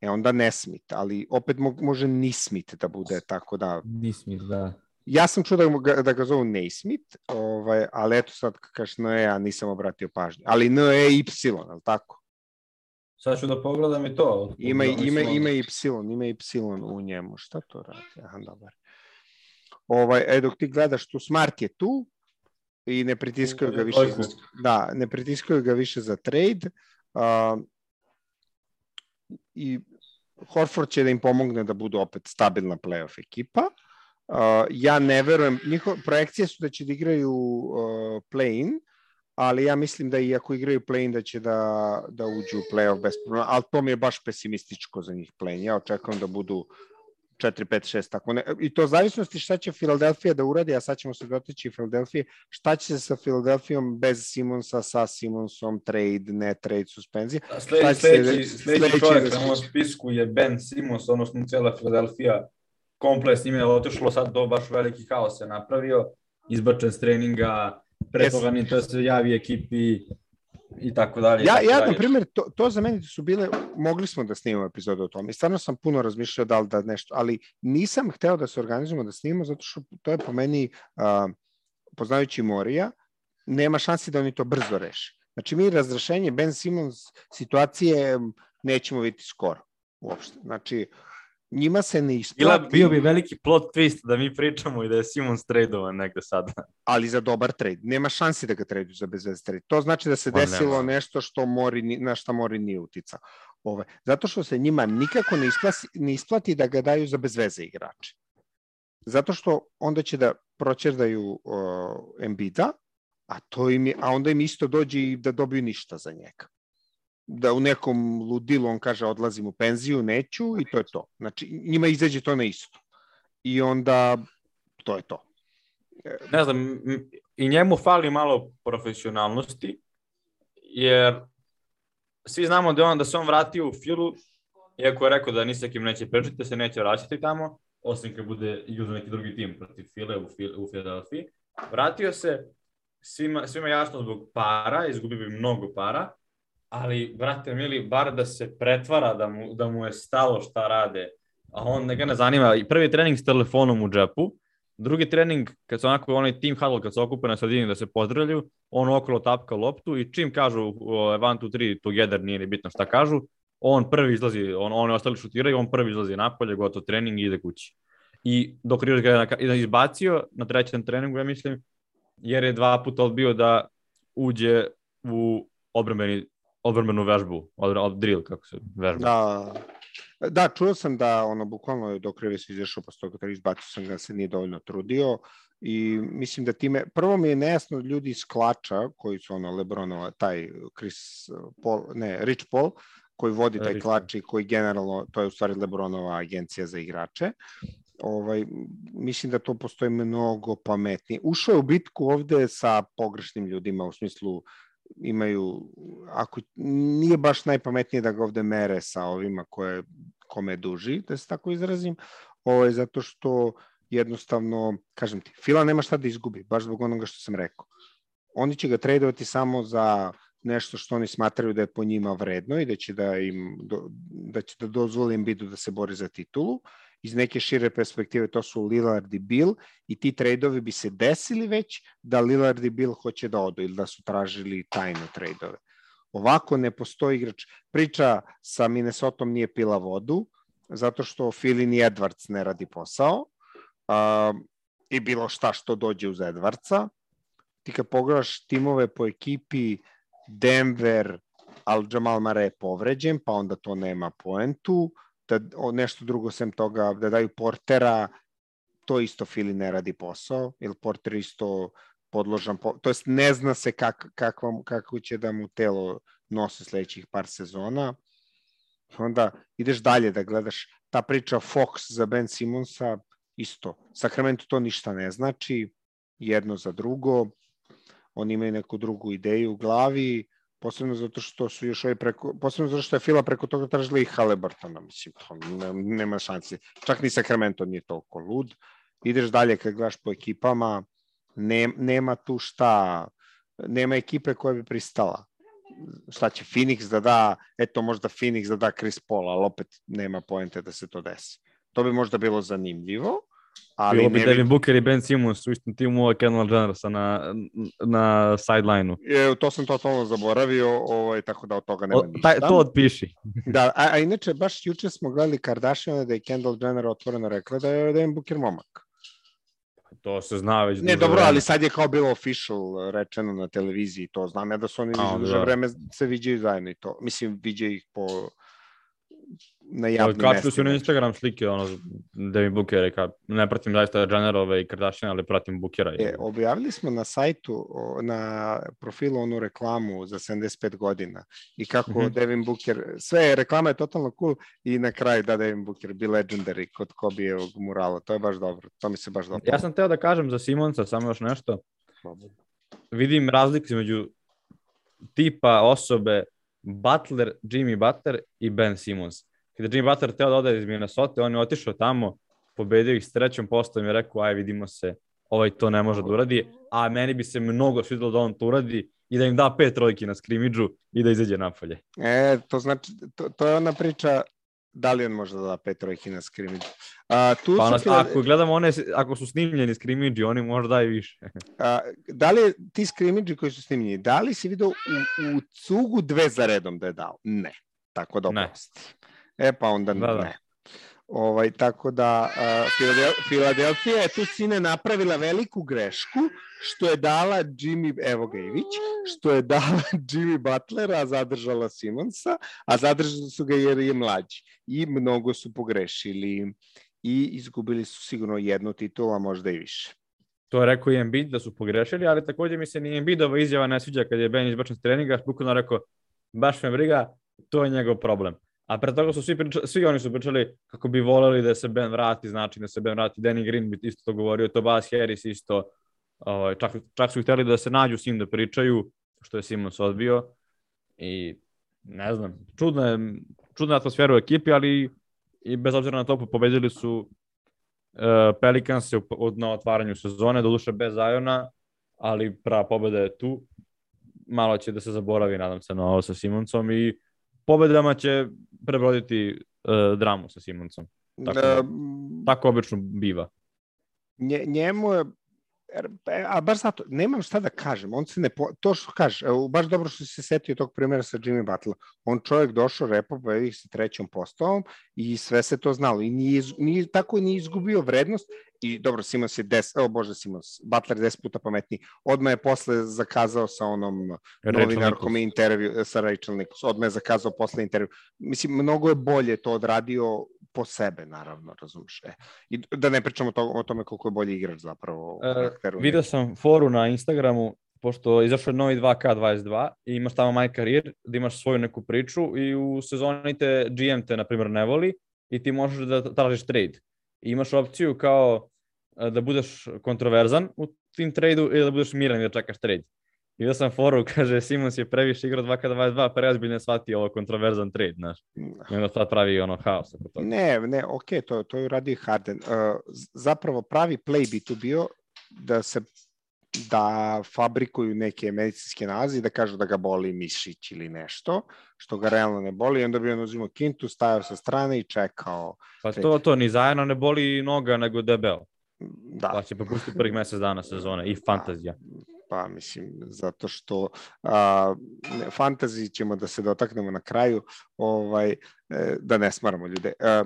E onda Nesmith, ali opet može Nismith da bude, tako da... Nismith, da. Ja sam čuo da ga, da ga zovu Naismith, ovaj, ali eto sad kažeš NE, ja nisam obratio pažnju. Ali NE Y, ali tako? Sad ću da pogledam i to. Ima, ima, ima Y, ima Y u njemu. Šta to radi? Aha, dobar. Ovaj, e, dok ti gledaš tu, Smart je tu i ne pritiskaju ga više za, da, ne pritiskaju ga više za trade. Uh, I Horford će da im pomogne da budu opet stabilna playoff ekipa. Uh, ja ne verujem, njihove projekcije su da će da igraju uh, play-in, ali ja mislim da i ako igraju play-in da će da, da uđu u play-off bez problema, ali to mi je baš pesimističko za njih play-in. Ja očekujem da budu 4, 5, 6, tako ne. I to zavisnosti šta će Filadelfija da uradi, a sad ćemo se dotići Filadelfije, šta će se sa Filadelfijom bez Simonsa, sa Simonsom, trade, ne trade, suspenzija. Sledeći, sledeći, sledeći čovjek na mojom spisku je Ben Simons, odnosno cijela Filadelfija komplet s njime je otišlo, sad do baš veliki haos se napravio, izbačen s treninga, pre yes. toga ni to se javi ekipi i tako dalje. Ja, ja na primjer, to, to za mene su bile, mogli smo da snimamo epizodu o tome i stvarno sam puno razmišljao da li da nešto, ali nisam hteo da se organizujemo da snimamo zato što to je po meni, uh, poznajući Morija, nema šansi da oni to brzo reše. Znači mi razrešenje Ben Simmons situacije nećemo vidjeti skoro uopšte. Znači, uh, njima se ne isplati. Bila, bio bi veliki plot twist da mi pričamo i da je Simons tradovan negde sada. Ali za dobar trade. Nema šansi da ga traduju za bezvez trade. To znači da se pa desilo nema. nešto što mori, na šta mori nije utica. Ove, zato što se njima nikako ne isplati, ne isplati da ga daju za bezveze igrače. Zato što onda će da proćerdaju uh, Embida, a, to im je, a onda im isto dođe i da dobiju ništa za njega da u nekom ludilu on kaže odlazim u penziju, neću i to je to. Znači njima izađe to na isto. I onda to je to. Ne znam, i njemu fali malo profesionalnosti, jer svi znamo da on da se on vratio u Filu, iako je rekao da ni sa kim neće pričati, da se neće vraćati tamo, osim kad bude igrao za neki drugi tim protiv File u, Fil, u Philadelphia. Vratio se svima, svima jasno zbog para, izgubio bi mnogo para, ali, brate, mili, bar da se pretvara da mu, da mu je stalo šta rade, a on ga ne zanima. I prvi trening s telefonom u džepu, drugi trening, kad se onako onaj team huddle, kad se okupe na sredini da se pozdravljaju, on okolo tapka loptu i čim kažu uh, one, two, three, together, nije ni bitno šta kažu, on prvi izlazi, on, on ostali šutiraju, on prvi izlazi napolje, gotov trening i ide kući. I dok Rivers ga je izbacio na trećem treningu, ja mislim, jer je dva puta odbio da uđe u obrambeni odvrmenu vežbu, od, od drill, kako se vežba. Da, da, čuo sam da ono, bukvalno dok Revis izašao posle toga, kada izbacio sam ga, se nije dovoljno trudio i mislim da time, prvo mi je nejasno ljudi iz Klača, koji su ono Lebronova, taj Chris Paul, ne, Rich Paul, koji vodi taj Rich klač i koji generalno, to je u stvari Lebronova agencija za igrače, ovaj, mislim da to postoji mnogo pametnije. Ušao je u bitku ovde sa pogrešnim ljudima, u smislu imaju, ako nije baš najpametnije da ga ovde mere sa ovima koje, kome duži, da se tako izrazim, ovaj, zato što jednostavno, kažem ti, Fila nema šta da izgubi, baš zbog onoga što sam rekao. Oni će ga tradovati samo za nešto što oni smatraju da je po njima vredno i da će da im da će da dozvoli im bidu da se bori za titulu. Iz neke šire perspektive to su Lillard i Bill i ti tradeovi bi se desili već da Lillard i Bill hoće da odu ili da su tražili tajne tradeove. Ovako ne postoji igrač. Priča sa Minnesota nije pila vodu zato što Filin i Edwards ne radi posao uh, i bilo šta što dođe uz Edwardsa. Ti kad pogledaš timove po ekipi Denver, al Jamal Mare je povređen, pa onda to nema poentu, da nešto drugo sem toga, da daju Portera, to isto Fili ne radi posao, ili Porter isto podložan, po, to jest ne zna se kak, kakvom, kako će da mu telo nose sledećih par sezona. Onda ideš dalje da gledaš ta priča Fox za Ben Simonsa, isto. Sacramento to ništa ne znači, jedno za drugo, oni imaju neku drugu ideju u glavi, posebno zato što su još ovaj preko, posebno zato što je Fila preko toga tražila i Haliburtona, mislim, nema šanse. Čak ni Sacramento nije toliko lud. Ideš dalje kad gledaš po ekipama, ne, nema tu šta, nema ekipe koja bi pristala. Šta će Phoenix da da, eto možda Phoenix da da Chris Paul, ali opet nema poente da se to desi. To bi možda bilo zanimljivo, Ali Bilo bi Devin Booker i Ben Simmons u istom timu ovo Kendall Jennersa na, na sideline-u. Je, to sam totalno zaboravio, ovaj, tako da od toga nema o, ništa. Taj, to odpiši. da, a, a inače, baš juče smo gledali Kardashian da je Kendall Jenner otvoreno rekla da je Devin Booker momak. To se zna već. Ne, dobro, vreme. ali sad je kao bilo official rečeno na televiziji, to znam ja da su oni duže da. vreme se viđaju zajedno i to. Mislim, viđaju ih po na javnim mestima. Kačili su na Instagram slike, ono, Devin Booker, reka, ne pratim zaista Jennerove i Kardashian, ali pratim Bookera. E, objavili smo na sajtu, na profilu onu reklamu za 75 godina i kako mm -hmm. Devin Booker, sve reklama je totalno cool i na kraju da Devin Booker bi legendary kod Kobijevog murala, to je baš dobro, to mi se baš dobro. Ja sam teo da kažem za Simonsa samo još nešto. Vidim razliku između tipa osobe Butler, Jimmy Butler i Ben Simmons. Kada Jimmy Butler teo da ode iz Minnesota, on je otišao tamo, pobedio ih s trećom postom i rekao, aj vidimo se, ovaj to ne može da uradi, a meni bi se mnogo svidilo da on to uradi i da im da pet trojki na skrimidžu i da izađe napolje. E, to znači, to, to je ona priča da li on može da da pet trojki na skrimidžu. A, tu pa nas, ako gledamo one, ako su snimljeni skrimidži, oni možda daju više. A, da li ti skrimidži koji su snimljeni, da li si video u, u cugu dve za redom da je dao? Ne. Tako da ne. E pa onda da, da. ne. Ovaj, tako da uh, Filadelfija je tu sine napravila veliku grešku što je dala Jimmy, evo ga Ivić, što je dala Jimmy Butlera, a zadržala Simonsa, a zadržali su ga jer je mlađi. I mnogo su pogrešili i izgubili su sigurno jednu titulu, a možda i više. To je rekao i Embiid da su pogrešili, ali takođe mi se ni Embiidova izjava ne sviđa kad je Ben izbačen s treninga, bukvalno rekao, baš me briga, to je njegov problem. A pre toga su svi, pričali, svi oni su pričali kako bi voleli da se Ben vrati, znači da se Ben vrati. Danny Green bi isto to govorio, Tobias Harris isto. Ovaj, čak, čak su hteli da se nađu s njim da pričaju, što je Simons odbio. I ne znam, čudna je, čudna atmosfera u ekipi, ali i bez obzira na to pobedili su uh, Pelicans na otvaranju sezone, doduše bez Zajona, ali prava pobeda je tu. Malo će da se zaboravi, nadam se, na ovo sa Simonsom i pobedama će prebroditi uh, dramu sa Simonsom. Tako, da, tako obično biva. Nje, njemu je, a baš zato, nemam šta da kažem, on se ne, po, to što kaže, evo, baš dobro što se setio tog primjera sa Jimmy Butler, on čovjek došao, repo, ih sa trećom postavom i sve se to znalo i nije, nije, tako nije izgubio vrednost i dobro, Simons je des, o bože Simons, Butler je des puta pametniji, odmah je posle zakazao sa onom novinarkom intervju sa Rachel Nichols, odmah je zakazao posle intervju, mislim, mnogo je bolje to odradio po sebe, naravno, razumeš. E. I da ne pričamo to, o tome koliko je bolji igrač zapravo. E, video sam foru na Instagramu, pošto izašao je novi 2K22 i imaš tamo My Career, da imaš svoju neku priču i u sezoni te GM te, na primjer, ne voli i ti možeš da tražiš trade. I imaš opciju kao e, da budeš kontroverzan u tim tradu ili da budeš miran i da čekaš trade. Da sam foru, kaže, Simons je previše igrao 2K22, preozbiljno shvatio ovo kontroverzan trade, znaš. I onda sad pravi ono haos. Oko toga. Ne, ne, ok, to, to je uradio Harden. Uh, zapravo pravi play bi tu bio da se da fabrikuju neke medicinske nalaze i da kažu da ga boli mišić ili nešto, što ga realno ne boli, i onda bi on uzimao kintu, stajao sa strane i čekao. Pa to, to, ni zajedno ne boli noga, nego debel. Da. Pa će popustiti prvih mesec dana sezone i fantazija. Pa mislim, zato što a, fantazi ćemo da se dotaknemo na kraju, ovaj, e, da ne smaramo ljude. A,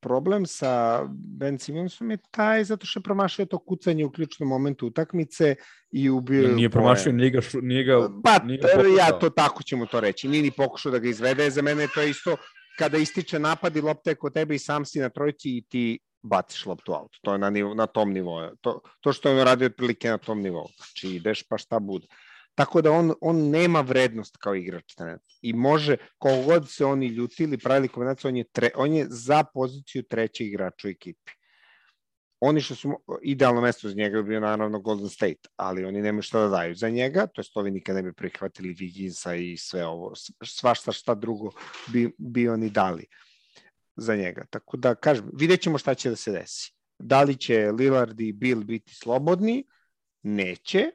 problem sa Ben Simonsom je taj zato što je promašio to kucanje u ključnom momentu utakmice i ubio... Nije promašio, nije ga... Nije ga pa, nije ga ja to tako ćemo to reći. Nije ni pokušao da ga izvede. Za mene to je isto kada ističe napad i lopta je kod tebe i sam si na trojci i ti baciš loptu auto. To je na, nivo, na tom nivou. To, to što on radi otprilike na tom nivou. Znači ideš pa šta bude. Tako da on, on nema vrednost kao igrač I može, kogod se oni ljutili, pravili kombinaciju, on je, tre, on je za poziciju trećeg igrača u ekipi. Oni što su idealno mesto za njega bio naravno Golden State, ali oni nemaju šta da daju za njega, to jest ovi nikad ne bi prihvatili Viginsa i sve ovo, svašta šta drugo bi, bi oni dali za njega. Tako da, kažem, vidjet ćemo šta će da se desi. Da li će Lillard i Bill biti slobodni? Neće.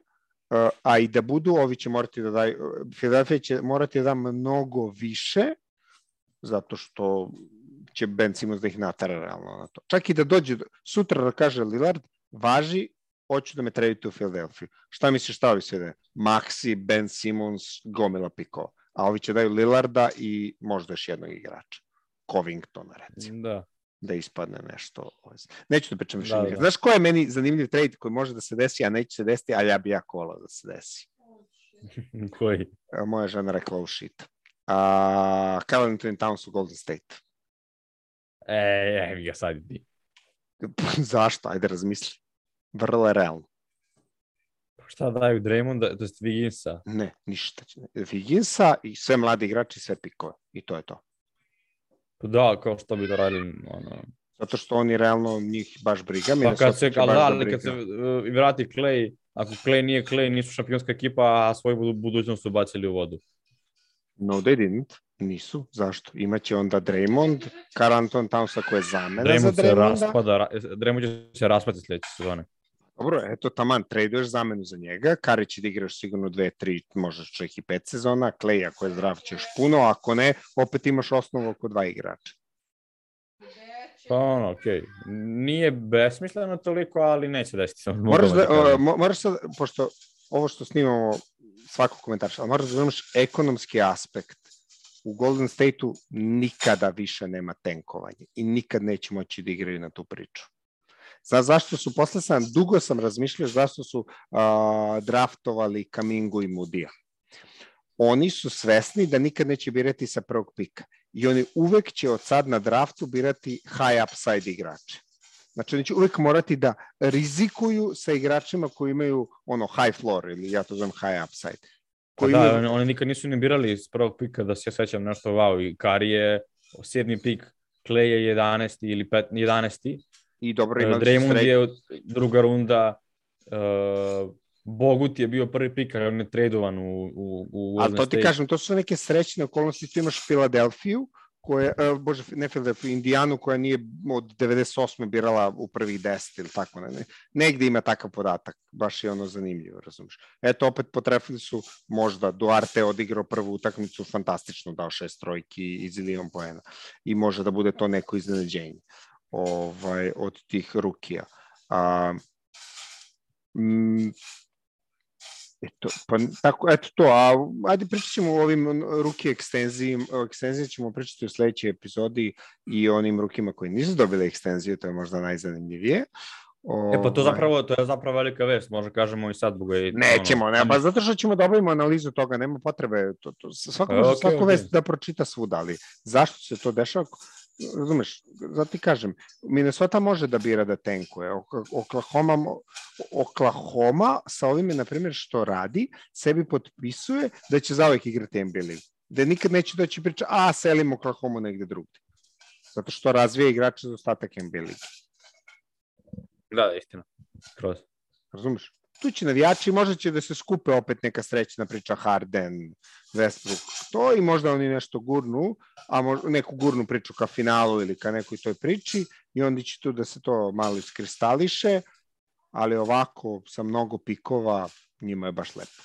A i da budu, ovi će morati da daju, Philadelphia će morati da da mnogo više, zato što će Ben Simmons da ih natara realno na to. Čak i da dođe sutra da kaže Lillard, važi, hoću da me tradite u Philadelphia. Šta misliš šta ovi sve da Maxi, Ben Simmons, gomila piko. A ovi će daju Lillarda i možda još jednog igrača. Covingtona, recimo. Da. Da ispadne nešto. Neću da pričam više. Da, da. Znaš ko je meni zanimljiv trade koji može da se desi, a neće se desiti, ali ja bi ja kola da se desi. koji? Moja žena rekla u oh, shit. Uh, Carl Anthony Towns u Golden State. E, evi ga sad ti. Zašto? Ajde razmisli. Vrlo je realno. Pa šta daju Draymonda, to je Viginsa? Ne, ništa. Viginsa i sve mladi igrači, sve pikove. I to je to. Da, kao što bi da radili, ono... Zato što oni realno njih baš briga. Pa kad se, ali, da, ali kad se uh, vrati Clay, ako Clay nije Clay, nisu šampionska ekipa, a svoju budućnost su bacili u vodu. No, they didn't. Nisu. Zašto? Imaće onda Draymond, Carl Anton Townsa koje je zamena Draymond za Draymonda. Se raspada, Draymond će se raspati sledeće sezone. Dobro, eto, taman, traduješ zamenu za njega, Kari će da igraš sigurno dve, tri, možda čak i pet sezona, Clay ako je zdrav ćeš puno, ako ne, opet imaš osnovu oko dva igrača. Pa ono, okej. Okay. Nije besmisleno toliko, ali neće desiti. Moraš da, da moraš sad, pošto ovo što snimamo svakog komentarša, moraš da imaš ekonomski aspekt. U Golden State-u nikada više nema tenkovanje i nikad neće moći da igraju na tu priču. Za, zašto su, posle sam, dugo sam razmišljao zašto su a, draftovali Kamingu i Mudija. Oni su svesni da nikad neće birati sa prvog pika. I oni uvek će od sad na draftu birati high upside igrače. Znači, oni će uvek morati da rizikuju sa igračima koji imaju ono high floor ili ja to zovem high upside. Pa koji da, imaju... oni nikad nisu ni birali s prvog pika da se ja sećam nešto wow i Kari je sedmi pik, Clay je 11. ili 5, 11. I dobro imali Draymond sred... je druga runda, uh, Bogut je bio prvi pik, ali on je tradovan u, u, u Ali to ti kažem, to su neke srećne okolnosti, tu imaš Filadelfiju, koja, uh, bože, ne Filadelfiju, Indijanu koja nije od 98. birala u prvih 10 ili tako, ne, ne. negde ima takav podatak, baš je ono zanimljivo, razumiješ. Eto, opet potrefili su možda Duarte odigrao prvu utakmicu, fantastično dao šest trojki i zilion poena i može da bude to neko iznenađenje ovaj, od tih rukija. A, Mm, eto, pa tako, eto to, a ajde pričat ćemo o ovim ruki ekstenziji, o ekstenziji ćemo pričati u sledećoj epizodi i o onim rukima koji nisu dobili ekstenziju, to je možda najzanimljivije. O, e pa to ovaj. zapravo to je zapravo velika vest, može kažemo i sad zbog je Nećemo, ono, ne, pa zato što ćemo da obavimo analizu toga, nema potrebe to, to svako može okay, svaku okay. vest da pročita svuda, ali zašto se to dešava? Razumeš, zato ti kažem, Minnesota može da bira da tenkuje. Oklahoma, Oklahoma sa ovime, na primjer, što radi, sebi potpisuje da će zauvek igrati NBA ligu. Da nikad neće doći priča, a, selimo Oklahoma negde drugde. Zato što razvija igrače za ostatak NBA ligu. Da, istina. Kroz. Razumeš? Tu će navijači, možda će da se skupe opet neka srećna priča Harden, Westbrook, to i možda oni nešto gurnu, a možda neku gurnu priču ka finalu ili ka nekoj toj priči i onda će tu da se to malo iskristališe, ali ovako sa mnogo pikova njima je baš lepo.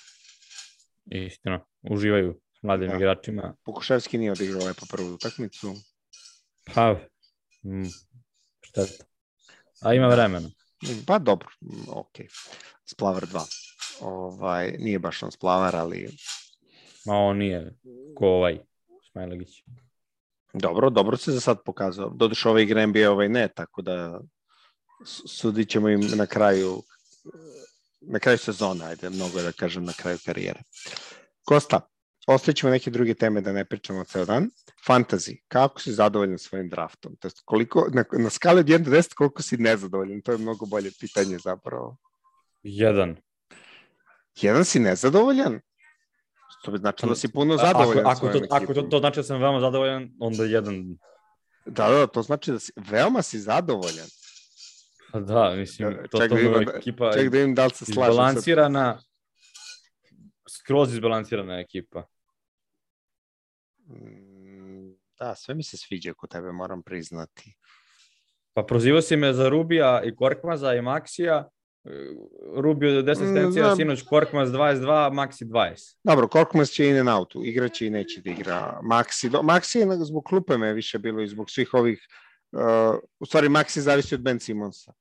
Istina, uživaju mladim da. igračima. Pokuševski nije odigrao lepo prvu utakmicu. Pa, mm, šteta. A ima vremena. Pa dobro, ok. Splavar 2. Ovaj, nije baš on Splavar, ali... Ma on nije ko ovaj Smajlegić. Dobro, dobro se za sad pokazao. Doduš ovaj igra NBA, ovaj ne, tako da sudit ćemo im na kraju na kraju sezona, ajde, mnogo je da kažem na kraju karijere. Kosta, ostaćemo neke druge teme da ne pričamo ceo dan. Fantasy, kako si zadovoljan svojim draftom? To koliko, na, na skali od 1 do 10 koliko si nezadovoljan? To je mnogo bolje pitanje zapravo. Jedan. Jedan si nezadovoljan? To bi značilo da si puno zadovoljan ako, ako, to, ako to, to znači da sam veoma zadovoljan, onda jedan. Da, da, to znači da si, veoma si zadovoljan. Pa da, mislim, to, ček to da ima, ekipa ček da im da li se slaže. Izbalansirana, skroz izbalansirana ekipa. Mm, da, sve mi se sviđa kod tebe, moram priznati. Pa prozivao si me za Rubija i Korkmaza i Maksija, Rubio 10 asistencija, mm, sinoć Korkmaz 22, Maxi 20. Dobro, Korkmaz će in and out, igraće i neće da igra. Maxi, do, Maxi je zbog klupe me više bilo i zbog svih ovih, uh, u stvari Maxi zavisi od Ben Simonsa.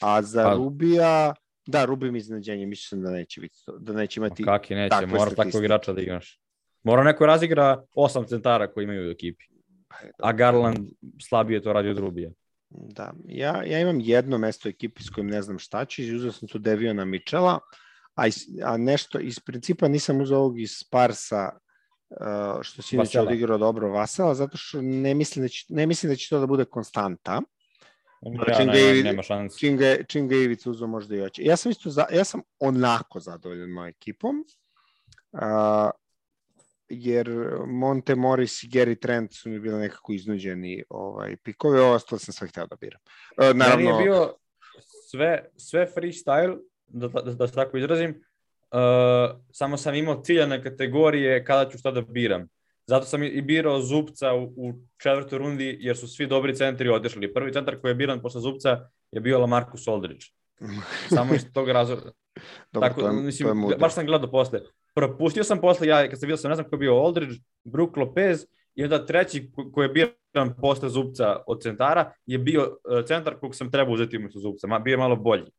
A za pa, Rubija, da, Rubi mi iznenađenje, mislim da neće biti, da neće imati Kaki neće, mora takvog igrača da igraš. Mora neko razigra osam centara koji imaju u ekipi. Pa A Garland slabije to radi od Rubija. Da, ja, ja imam jedno mesto u ekipi s kojim ne znam šta ću, uzeo sam tu Deviona Mičela, a, is, a nešto iz principa nisam uzeo ovog iz Sparsa, uh, što si inače odigrao dobro Vasela, zato što ne mislim da će, ne mislim da će to da bude konstanta. Ja, čim, ne, ga, nema šanse. Čim ga, čim ga Ivica uzeo možda i oće. Ja sam isto, za, ja sam onako zadovoljan mojom ekipom. Uh, jer Monte Morris i Gary Trent su mi bili nekako iznuđeni ovaj, pikove, ovo ostalo sam sve hteo da biram. E, naravno... Meni je bio sve, sve freestyle, da, da, da se tako izrazim, uh, samo sam imao ciljane kategorije kada ću šta da biram. Zato sam i birao Zupca u, u četvrtoj rundi, jer su svi dobri centri odešli. Prvi centar koji je biran posle Zupca je bio Lamarcus Aldridge. Samo iz tog razloga. Dobro, Tako, to je, mislim, to je baš sam gledao posle propustio sam posle, ja kad sam vidio sam, ne znam ko je bio Aldridge, Brook Lopez i onda treći koji je biran posle Zubca od centara je bio e, centar kog sam trebao uzeti umesto Zubca, ma, bio je malo bolji.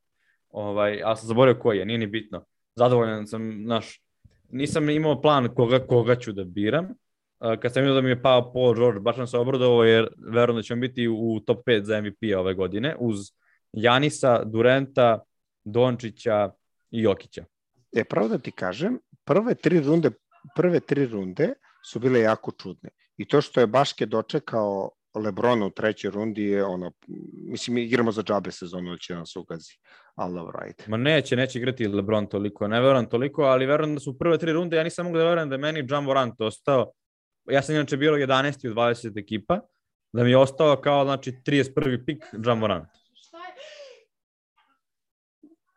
Ovaj, ali sam zaboravio koji je, nije ni bitno. Zadovoljan sam, naš, nisam imao plan koga, koga ću da biram. E, kad sam vidio da mi je pao Paul George, baš sam se obradovao jer verujem da ćemo biti u top 5 za MVP ove godine uz Janisa, Durenta, Dončića i Jokića. E, pravo da ti kažem, prve tri runde, prve tri runde su bile jako čudne. I to što je Baške dočekao Lebrona u trećoj rundi je ono, mislim, igramo za džabe sezonu, će nas ugazi. Ali dobro, ajde. Ma neće, neće igrati Lebron toliko, ne verujem toliko, ali verujem da su prve tri runde, ja nisam mogu da verujem da je meni John Morant ostao, ja sam inače bilo 11. u 20 ekipa, da mi je ostao kao, znači, 31. pik John Morant.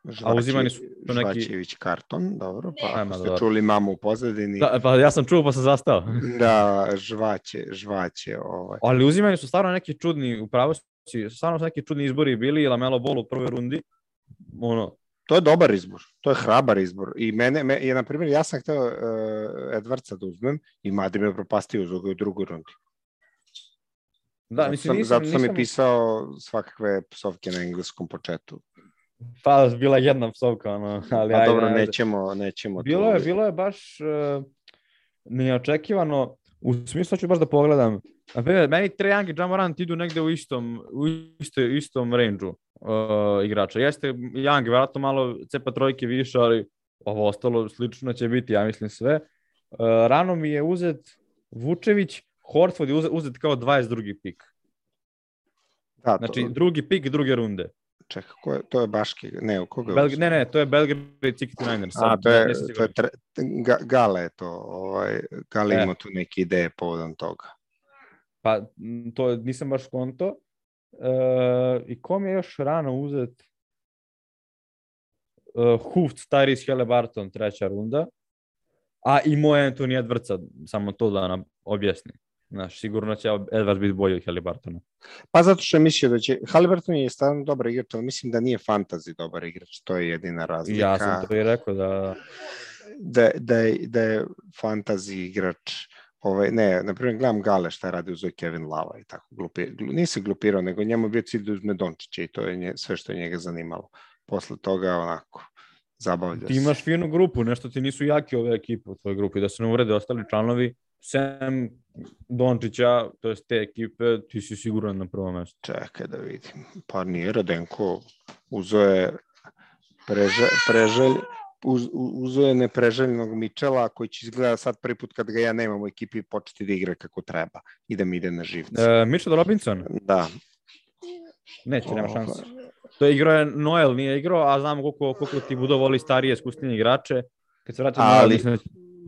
Žvači, a uzimani su neki... Žvačević karton, dobro, pa Ajma, ste dobro. čuli mamu u pozadini. Da, pa ja sam čuo pa sam zastao. da, žvaće, žvaće. Ovaj. Ali uzimani su stvarno neki čudni, upravo si, stvarno su neki čudni izbori bili, Lamelo Ball u prvoj rundi, ono, to je dobar izbor, to je hrabar izbor. I mene, me, je, na primjer, ja sam hteo uh, Edwardsa da uzmem i Madi me propastio uz u drugoj rundi. Da, mislim, nisam, nisam, zato sam nisam... mi pisao svakakve psovke na engleskom početu. Pa, bila jedna psovka, ono, ali Pa ajde, dobro, ajde. nećemo, nećemo Bilo je, tu- bilo je baš uh, neočekivano, u smislu ću baš da pogledam. Na primjer, meni Trae Young i Ja Morant idu negde u istom, u isto, istom range uh, igrača. Jeste Young, vjerojatno malo cepa trojke više, ali ovo ostalo slično će biti, ja mislim sve. Uh, rano mi je uzet Vučević, Horford je uzet, uzet kao 22. pik. Da, Znači, to, drugi pik druge runde. Čekaj, ko je, to je Baški, ne, u koga je Belg, ne, ne, to je Belgrade 69ers. A, to je, to je tre, ga, Gale je to, ovaj, Gale E. ima tu neke ideje povodom toga. Pa to nisam baš konto. E, I kom je još rano uzet? E, Hooft, Tyrese Halliburton, treća runda. A i moj Anthony Edwardsa, samo to da nam objasni. Znaš, sigurno će Edwards biti bolji od Halliburtona. Pa zato što je mislio da će, Halliburton je stvarno dobar igrač, ali mislim da nije fantasy dobar igrač, to je jedina razlika. Ja sam to i rekao da... da, da, je, da je fantasy igrač, ovaj, ne, na primjer gledam Gale šta je radio uzeo Kevin Lava i tako glupi, glu, nisi glupirao, nego njemu je bio cilj da uzme Dončića i to je nje, sve što je njega zanimalo. Posle toga onako, zabavlja Ti se. imaš finu grupu, nešto ti nisu jaki ove ekipe u tvojoj grupi, da se ne urede ostali članovi, sem Dončića, to jest te ekipe, ti si siguran na prvom mestu. Čekaj da vidim. Pa nije Radenko, uzeo je preže, preželj, uz, u- uzeo je nepreželjenog Mičela koji će izgleda sad prvi put kad ga ja nemam u ekipi početi da igra kako treba i da mi ide na živce. E, Mitchell Robinson? Da. Neće, nema šanse. To je igrao je Noel, nije igrao, a znamo koliko, koliko ti Budo voli starije, iskusnije igrače. Kad se vraća Ali- Noel, mislim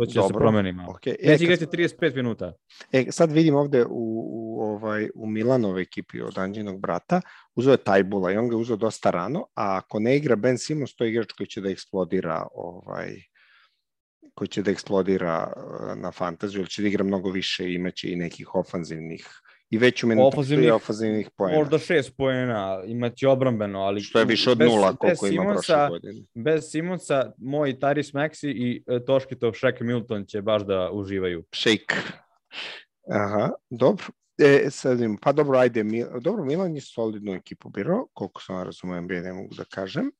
će- to će da se Dobro. promeni malo. Okay. E, Neće igrati 35 minuta. E, sad vidim ovde u, u, ovaj, u Milanove ekipi od Anđinog brata, uzeo je Tajbula i on ga je uzeo dosta rano, a ako ne igra Ben Simmons, to je igrač koji će da eksplodira ovaj, koji će da eksplodira eh, na fantaziju, ili će da igra mnogo više i imaće i nekih ofanzivnih i veću minutažu i ofanzivnih poena. Možda šest poena, imaće obrambeno, ali... Što je više od bez- nula koliko ima prošle godine. Bez Simonsa, moj Tyrese Maxi i e, Toškitov Shaq Milton će baš da uživaju. Shake. Aha, dobro. E, sad vidim, pa dobro, ajde, Mil- dobro, Milan je solidnu ekipu birao, koliko sam razumio NBA, ne mogu da kažem.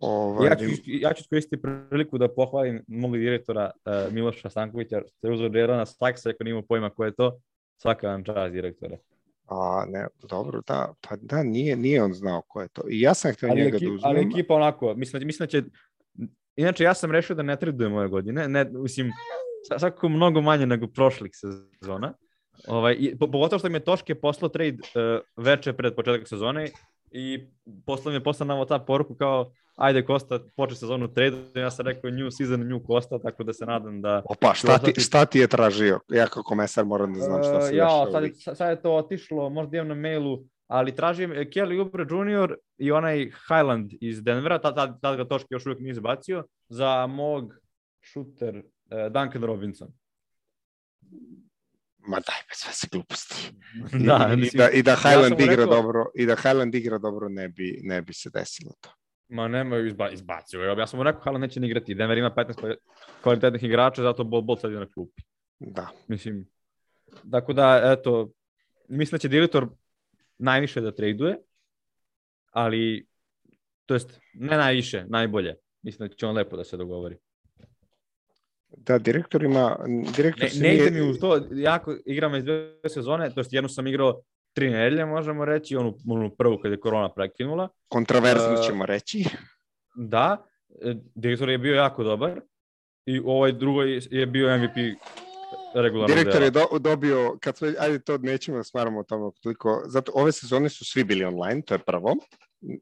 Ovaj, Ja ću, ja ću iskoristiti priliku da pohvalim mog direktora uh, Miloša Stankovića, što je uzeo Jerona Staksa, ako nima pojma ko je to, svaka vam čast direktore. A, ne, dobro, da, pa da, nije, nije on znao ko je to. I ja sam htio Ali, njega ekip, da uzmem. ali ekipa onako, mislim, mislim da će, inače ja sam rešio da ne tradujem ove godine, ne, mislim, svakako mnogo manje nego prošlih sezona, ovaj, i, po, pogotovo što mi je Toške poslao trade uh, veče pred početak sezone i poslao mi je posle na WhatsApp poruku kao ajde Kosta, počne sezonu trade, ja sam rekao new season, new Kosta, tako da se nadam da Opa, šta ti, šta ti je tražio? Ja kao komesar moram da znam šta se E, ja, sad, je- sad je to otišlo, možda imam na mailu, ali tražim e, Kelly Oubre Jr. i onaj Highland iz Denvera, tad, tad, tad ga Toški još uvijek nije izbacio, za mog šuter uh, Duncan Robinson. Ma daj, bez veze gluposti. da, I, da, I da ja Highland mu igra rekao- dobro, i da Highland igra dobro ne bi, ne bi se desilo to. ma nema izba, izbacio ga. Ja sam mu rekao Highland neće ni igrati. Denver ima 15 kva- kvalitetnih igrača, zato Bol Bol sad je na klupi. Da. Mislim, tako da, eto, mislim da će direktor najviše da traduje, ali, to jest, ne najviše, najbolje. Mislim da će on lepo da se dogovori. Da, direktor ima... Direktor Ne, ne ide mi u to, jako igram iz dve sezone, to jest jednu sam igrao tri nedelje, možemo reći, onu, onu prvu kad je korona prekinula. Kontraverzno Uh, ćemo reći. Da, e, direktor je bio jako dobar i ovaj drugoj je bio MVP regularnog Direktor dela. je do, dobio, kad sve, ajde to nećemo da smaramo o tome toliko, zato ove sezone su svi bili online, to je prvo,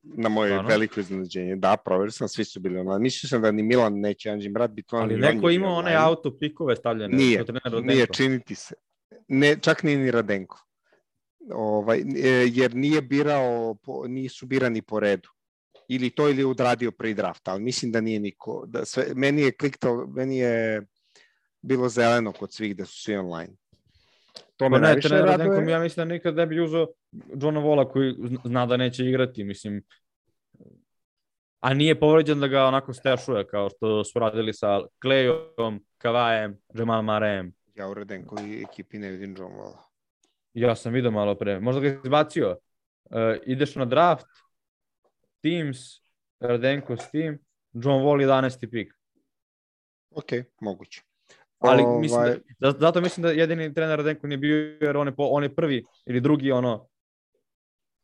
na moje Stvarno? veliko iznenađenje. Da, proverio sam, svi su bili online. Mislio sam da ni Milan neće Anđin brat biti online. Ali neko ima one auto pikove stavljene. Nije, Nije, činiti se. Ne, čak ni ni Radenko. Ovaj, e, jer nije birao, nisu birani po redu. Ili to ili odradio pre drafta, ali mislim da nije niko. Da sve, meni je kliktao, meni je bilo zeleno kod svih da su svi online. To me Pa ne, najviše mi raduje. ja mislim da nikad ne bi uzeo Johna Vola koji zna- da neće igrati, mislim. A nije povređen da ga onako stešuje kao što su radili sa Klejom, Kavajem, Jamal Marem. Ja u Radenko i ekipi ne vidim John Wall. Ja sam vidio malo pre. Možda ga izbacio. Uh, ideš na draft, Teams, Radenko s tim, John Wall 11. pik. Ok, moguće. Ali Ovaj, mislim da, da- zato mislim da jedini trener Radenko nije bio, jer on je, po, on je prvi ili drugi ono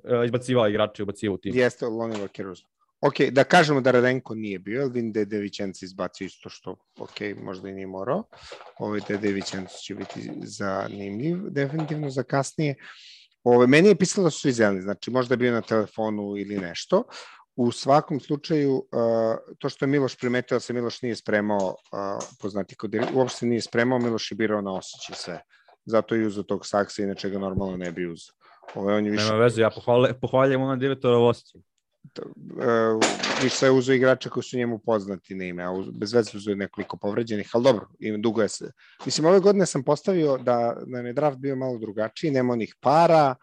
e, izbacivao igrače, ubacio u tim. Jeste Lonnie Vaqueroso. Ok, da kažemo da Radenko nije bio, ali vidim da je Devićenci izbacio isto što, ok, možda i nije morao. Ovaj Dede Vićenci će biti zanimljiv, definitivno za kasnije. Ove, meni je pisalo da su svi zeleni, znači možda je bio na telefonu ili nešto. U svakom slučaju, to što je Miloš primetio da se Miloš nije spremao, poznati kod uopšte nije spremao, Miloš je birao na osjećaj sve. Zato je uzeo tog saksa, inače ga normalno ne bi uzeo. Ove, on je više Nema veze, ja pohvaljujem, pohvaljujem ona direktora osjećaj. uh, više je uzeo igrača koji su njemu poznati na ime, a bez veze uzeo je nekoliko povređenih, ali dobro, im dugo je se. Mislim, ove godine sam postavio da nam je draft bio malo drugačiji, nema onih para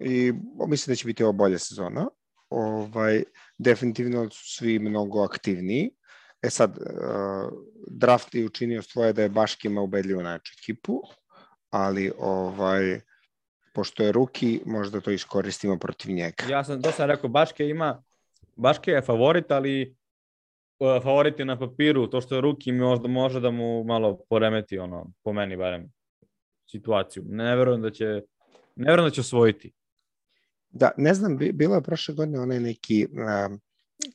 i mislim da će biti ovo bolja sezona. Ovaj, definitivno su svi mnogo aktivniji. E sad, uh, draft je učinio svoje da je Baškima ubedljivo najjaču ekipu, ali ovaj, pošto je ruki, možda to iskoristimo protiv njega. Ja sam, to sam rekao, Baške ima, Baške je favorit, ali e, favorit je na papiru, to što je ruki možda može da mu malo poremeti, ono, po meni barem, situaciju. Ne verujem da će, ne verujem da će osvojiti. Da, ne znam, bi- bilo je prošle godine onaj neki um,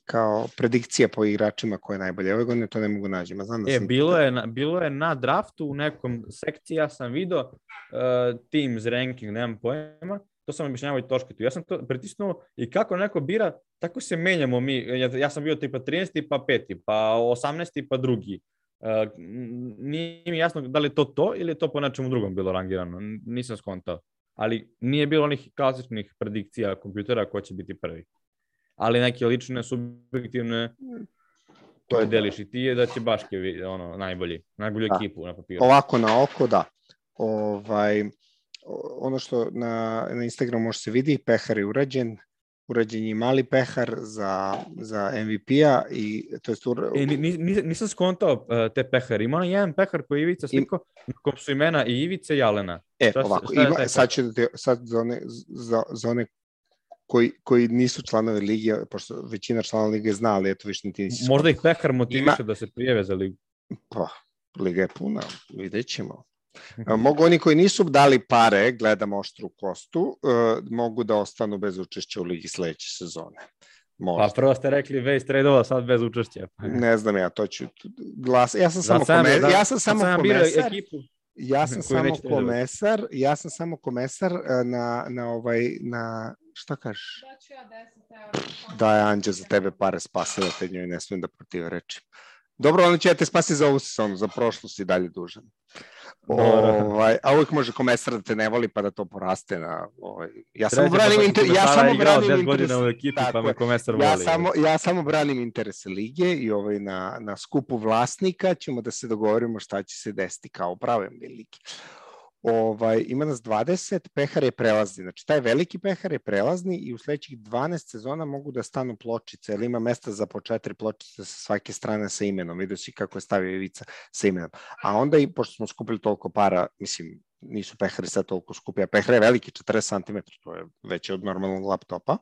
kao predikcija po igračima ko je najbolje. Ove godine to ne mogu nađem. a Znam da E, sam... bilo je, na, bilo je na draftu u nekom sekciji, ja sam video uh, Teams ranking, nemam pojma, to sam objašnjavao i Tošketu. Ja sam to pritisnuo i kako neko bira, tako se menjamo mi. Ja, ja sam bio tipa 13. pa 5. pa 18. pa drugi. Uh, nije mi jasno da li je to to ili je to po nečemu drugom bilo rangirano. Nisam skontao. Ali nije bilo onih klasičnih predikcija kompjutera ko će biti prvi. Ali neke lične, subjektivne, To je koje deliš i ti je da će Baške vi- ono, najbolji, najbolju Da. ekipu na papiru. Ovako na oko, da. Ovaj, ono što na, na Instagramu može se vidi, pehar je urađen, urađen je i mali pehar za, za MVP-a i to je ura, E, ni, ni, nis- nisam skontao uh, te pehare. Ima onaj jedan pehar koji je Ivica sliko, na kom su imena i Ivice i Alena. E, Šta ovako, šta ima, sad ću da te, sad za one, za, za one koji, koji nisu članovi lige, pošto većina članova lige zna, ali eto više ni ti nisi Možda ih pehar motiviše Ima- da se prijeve za ligu. Pa, liga je puna, vidjet ćemo. E, Mogu oni koji nisu dali pare, gledam oštru kostu, e, mogu da ostanu bez učešća u ligi sledeće sezone. Pa Možda. prvo ste rekli već tradova, sad bez učešća. Ne znam ja, to ću glas. Ja sam samo sam kome, da- ja sam samo sam komesar. Ekipu, Ja sam koju samo komesar, ja sam samo komesar e, na na ovaj na šta kažeš? Da ću ja 10 eura. Da je Anđe za tebe pare spasila, te njoj ne smijem da protiv reči. Dobro, ono će ja te spasi za ovu sezonu, za prošlu si dalje dužan. Ovaj, a uvijek može komesar da te ne voli pa da to poraste na... Ovaj, ja samo branim, pa sam inter, ja samo branim 10 interes, godina u ekipi, pa me komesar voli. ja samo, ja samo branim interese lige i ovaj na, na skupu vlasnika ćemo da se dogovorimo šta će se desiti kao upravljam lige. Ovaj, ima nas 20, pehar je prelazni. Znači, taj veliki pehar je prelazni i u sledećih 12 sezona mogu da stanu pločice, jer ima mesta za po četiri pločice sa svake strane sa imenom. Vidio si kako je stavio Ivica sa imenom. A onda i, pošto smo skupili toliko para, mislim, nisu pehari sad toliko skupi, a pehar je veliki, 40 cm, to je veće od normalnog laptopa.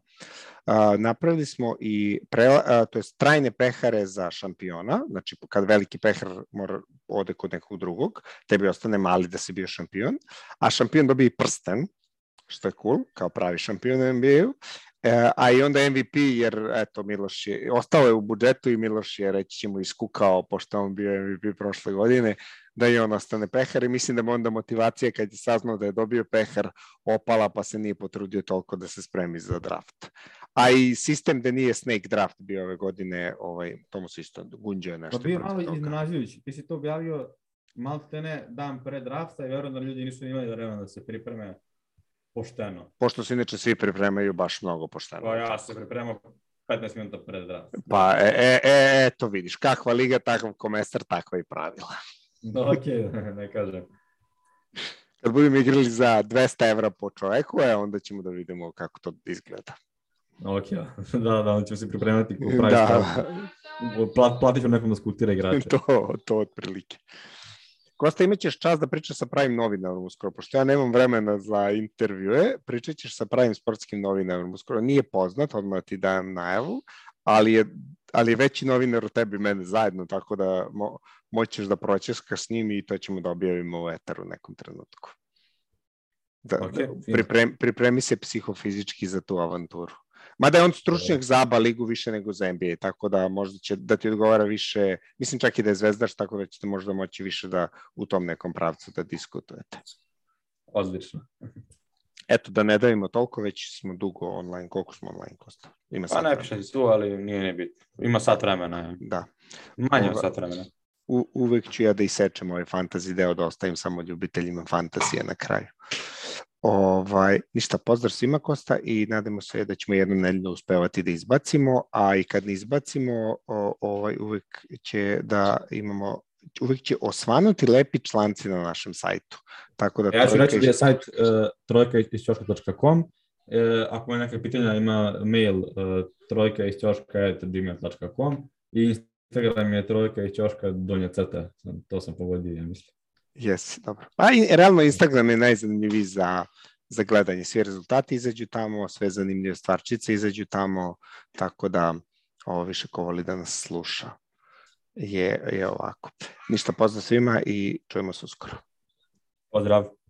A, napravili smo i pre, a, to je trajne pehare za šampiona, znači kad veliki pehar mora ode kod nekog drugog, tebi ostane mali da si bio šampion, a šampion dobije prsten, što je cool, kao pravi šampion NBA-u, E, a i onda MVP, jer eto, Miloš je, ostao je u budžetu i Miloš je, reći ćemo, iskukao, pošto on bio MVP prošle godine, da i on ostane pehar i mislim da mu onda motivacija kad je saznao da je dobio pehar opala pa se nije potrudio toliko da se spremi za draft. A i sistem da nije snake draft bio ove godine, ovaj, to mu se isto gunđao Pa nešto. bio protiv malo iznenađujući. Ti si to objavio malo te ne dan pre drafta i verujem da ljudi nisu imali vremena da se pripreme pošteno. Pošto se inače svi pripremaju baš mnogo pošteno. Pa ja se pripremam 15 minuta pred draft. Pa, e, e, e, eto vidiš, kakva liga, takav komesar, takva i pravila. Ok, ne kažem. Kad budemo igrali za 200 evra po čoveku, e, onda ćemo da vidimo kako to izgleda. Ok, da, da, onda ćemo se pripremati ko pravi Da. Plat, platit ću nekom da skutira igrače. to, to otprilike. Kosta, imat ćeš čas da pričaš sa pravim novinarom uskoro, pošto ja nemam vremena za intervjue, pričat ćeš sa pravim sportskim novinarom uskoro. Nije poznat, odmah ti dajem najavu, ali je, ali je veći novinar od tebi i mene zajedno, tako da mo, moćeš da proćeskaš s njim i to ćemo da objavimo u Eteru u nekom trenutku. Da, okay, da pripremi, pripremi se psihofizički za tu avanturu. Mada je on stručnjak za ABA ligu više nego za NBA, tako da možda će da ti odgovara više, mislim čak i da je zvezdaš, tako da ćete možda moći više da u tom nekom pravcu da diskutujete. Odlično. Eto, da ne davimo toliko, već smo dugo online. Koliko smo online, Kosta? Ima pa ne piše tu, ali nije ne bit. Ima sat vremena. Da. Manje od sat vremena. U, uvek ću ja da isečem ovaj fantasy deo, da ostavim samo ljubiteljima fantasije na kraju. Ovaj, ništa, pozdrav svima Kosta i nadamo se da ćemo jednom nedeljno uspevati da izbacimo, a i kad ne izbacimo, ovaj, uvek će da imamo uvek će osvanuti lepi članci na našem sajtu. Tako da ja ću reći da je sajt uh, trojkaisćoška.com uh, ako ima neke pitanja ima mail uh, trojkaisćoška.gmail.com i Instagram je trojka i ćoška donja crta. To sam pogodio, ja mislim. Jes, dobro. Pa i, realno Instagram je najzanimljiviji za, za gledanje. Svi rezultati izađu tamo, sve zanimljive stvarčice izađu tamo, tako da ovo više ko voli da nas sluša je, je ovako. Ništa pozdrav svima i čujemo se uskoro. Pozdrav.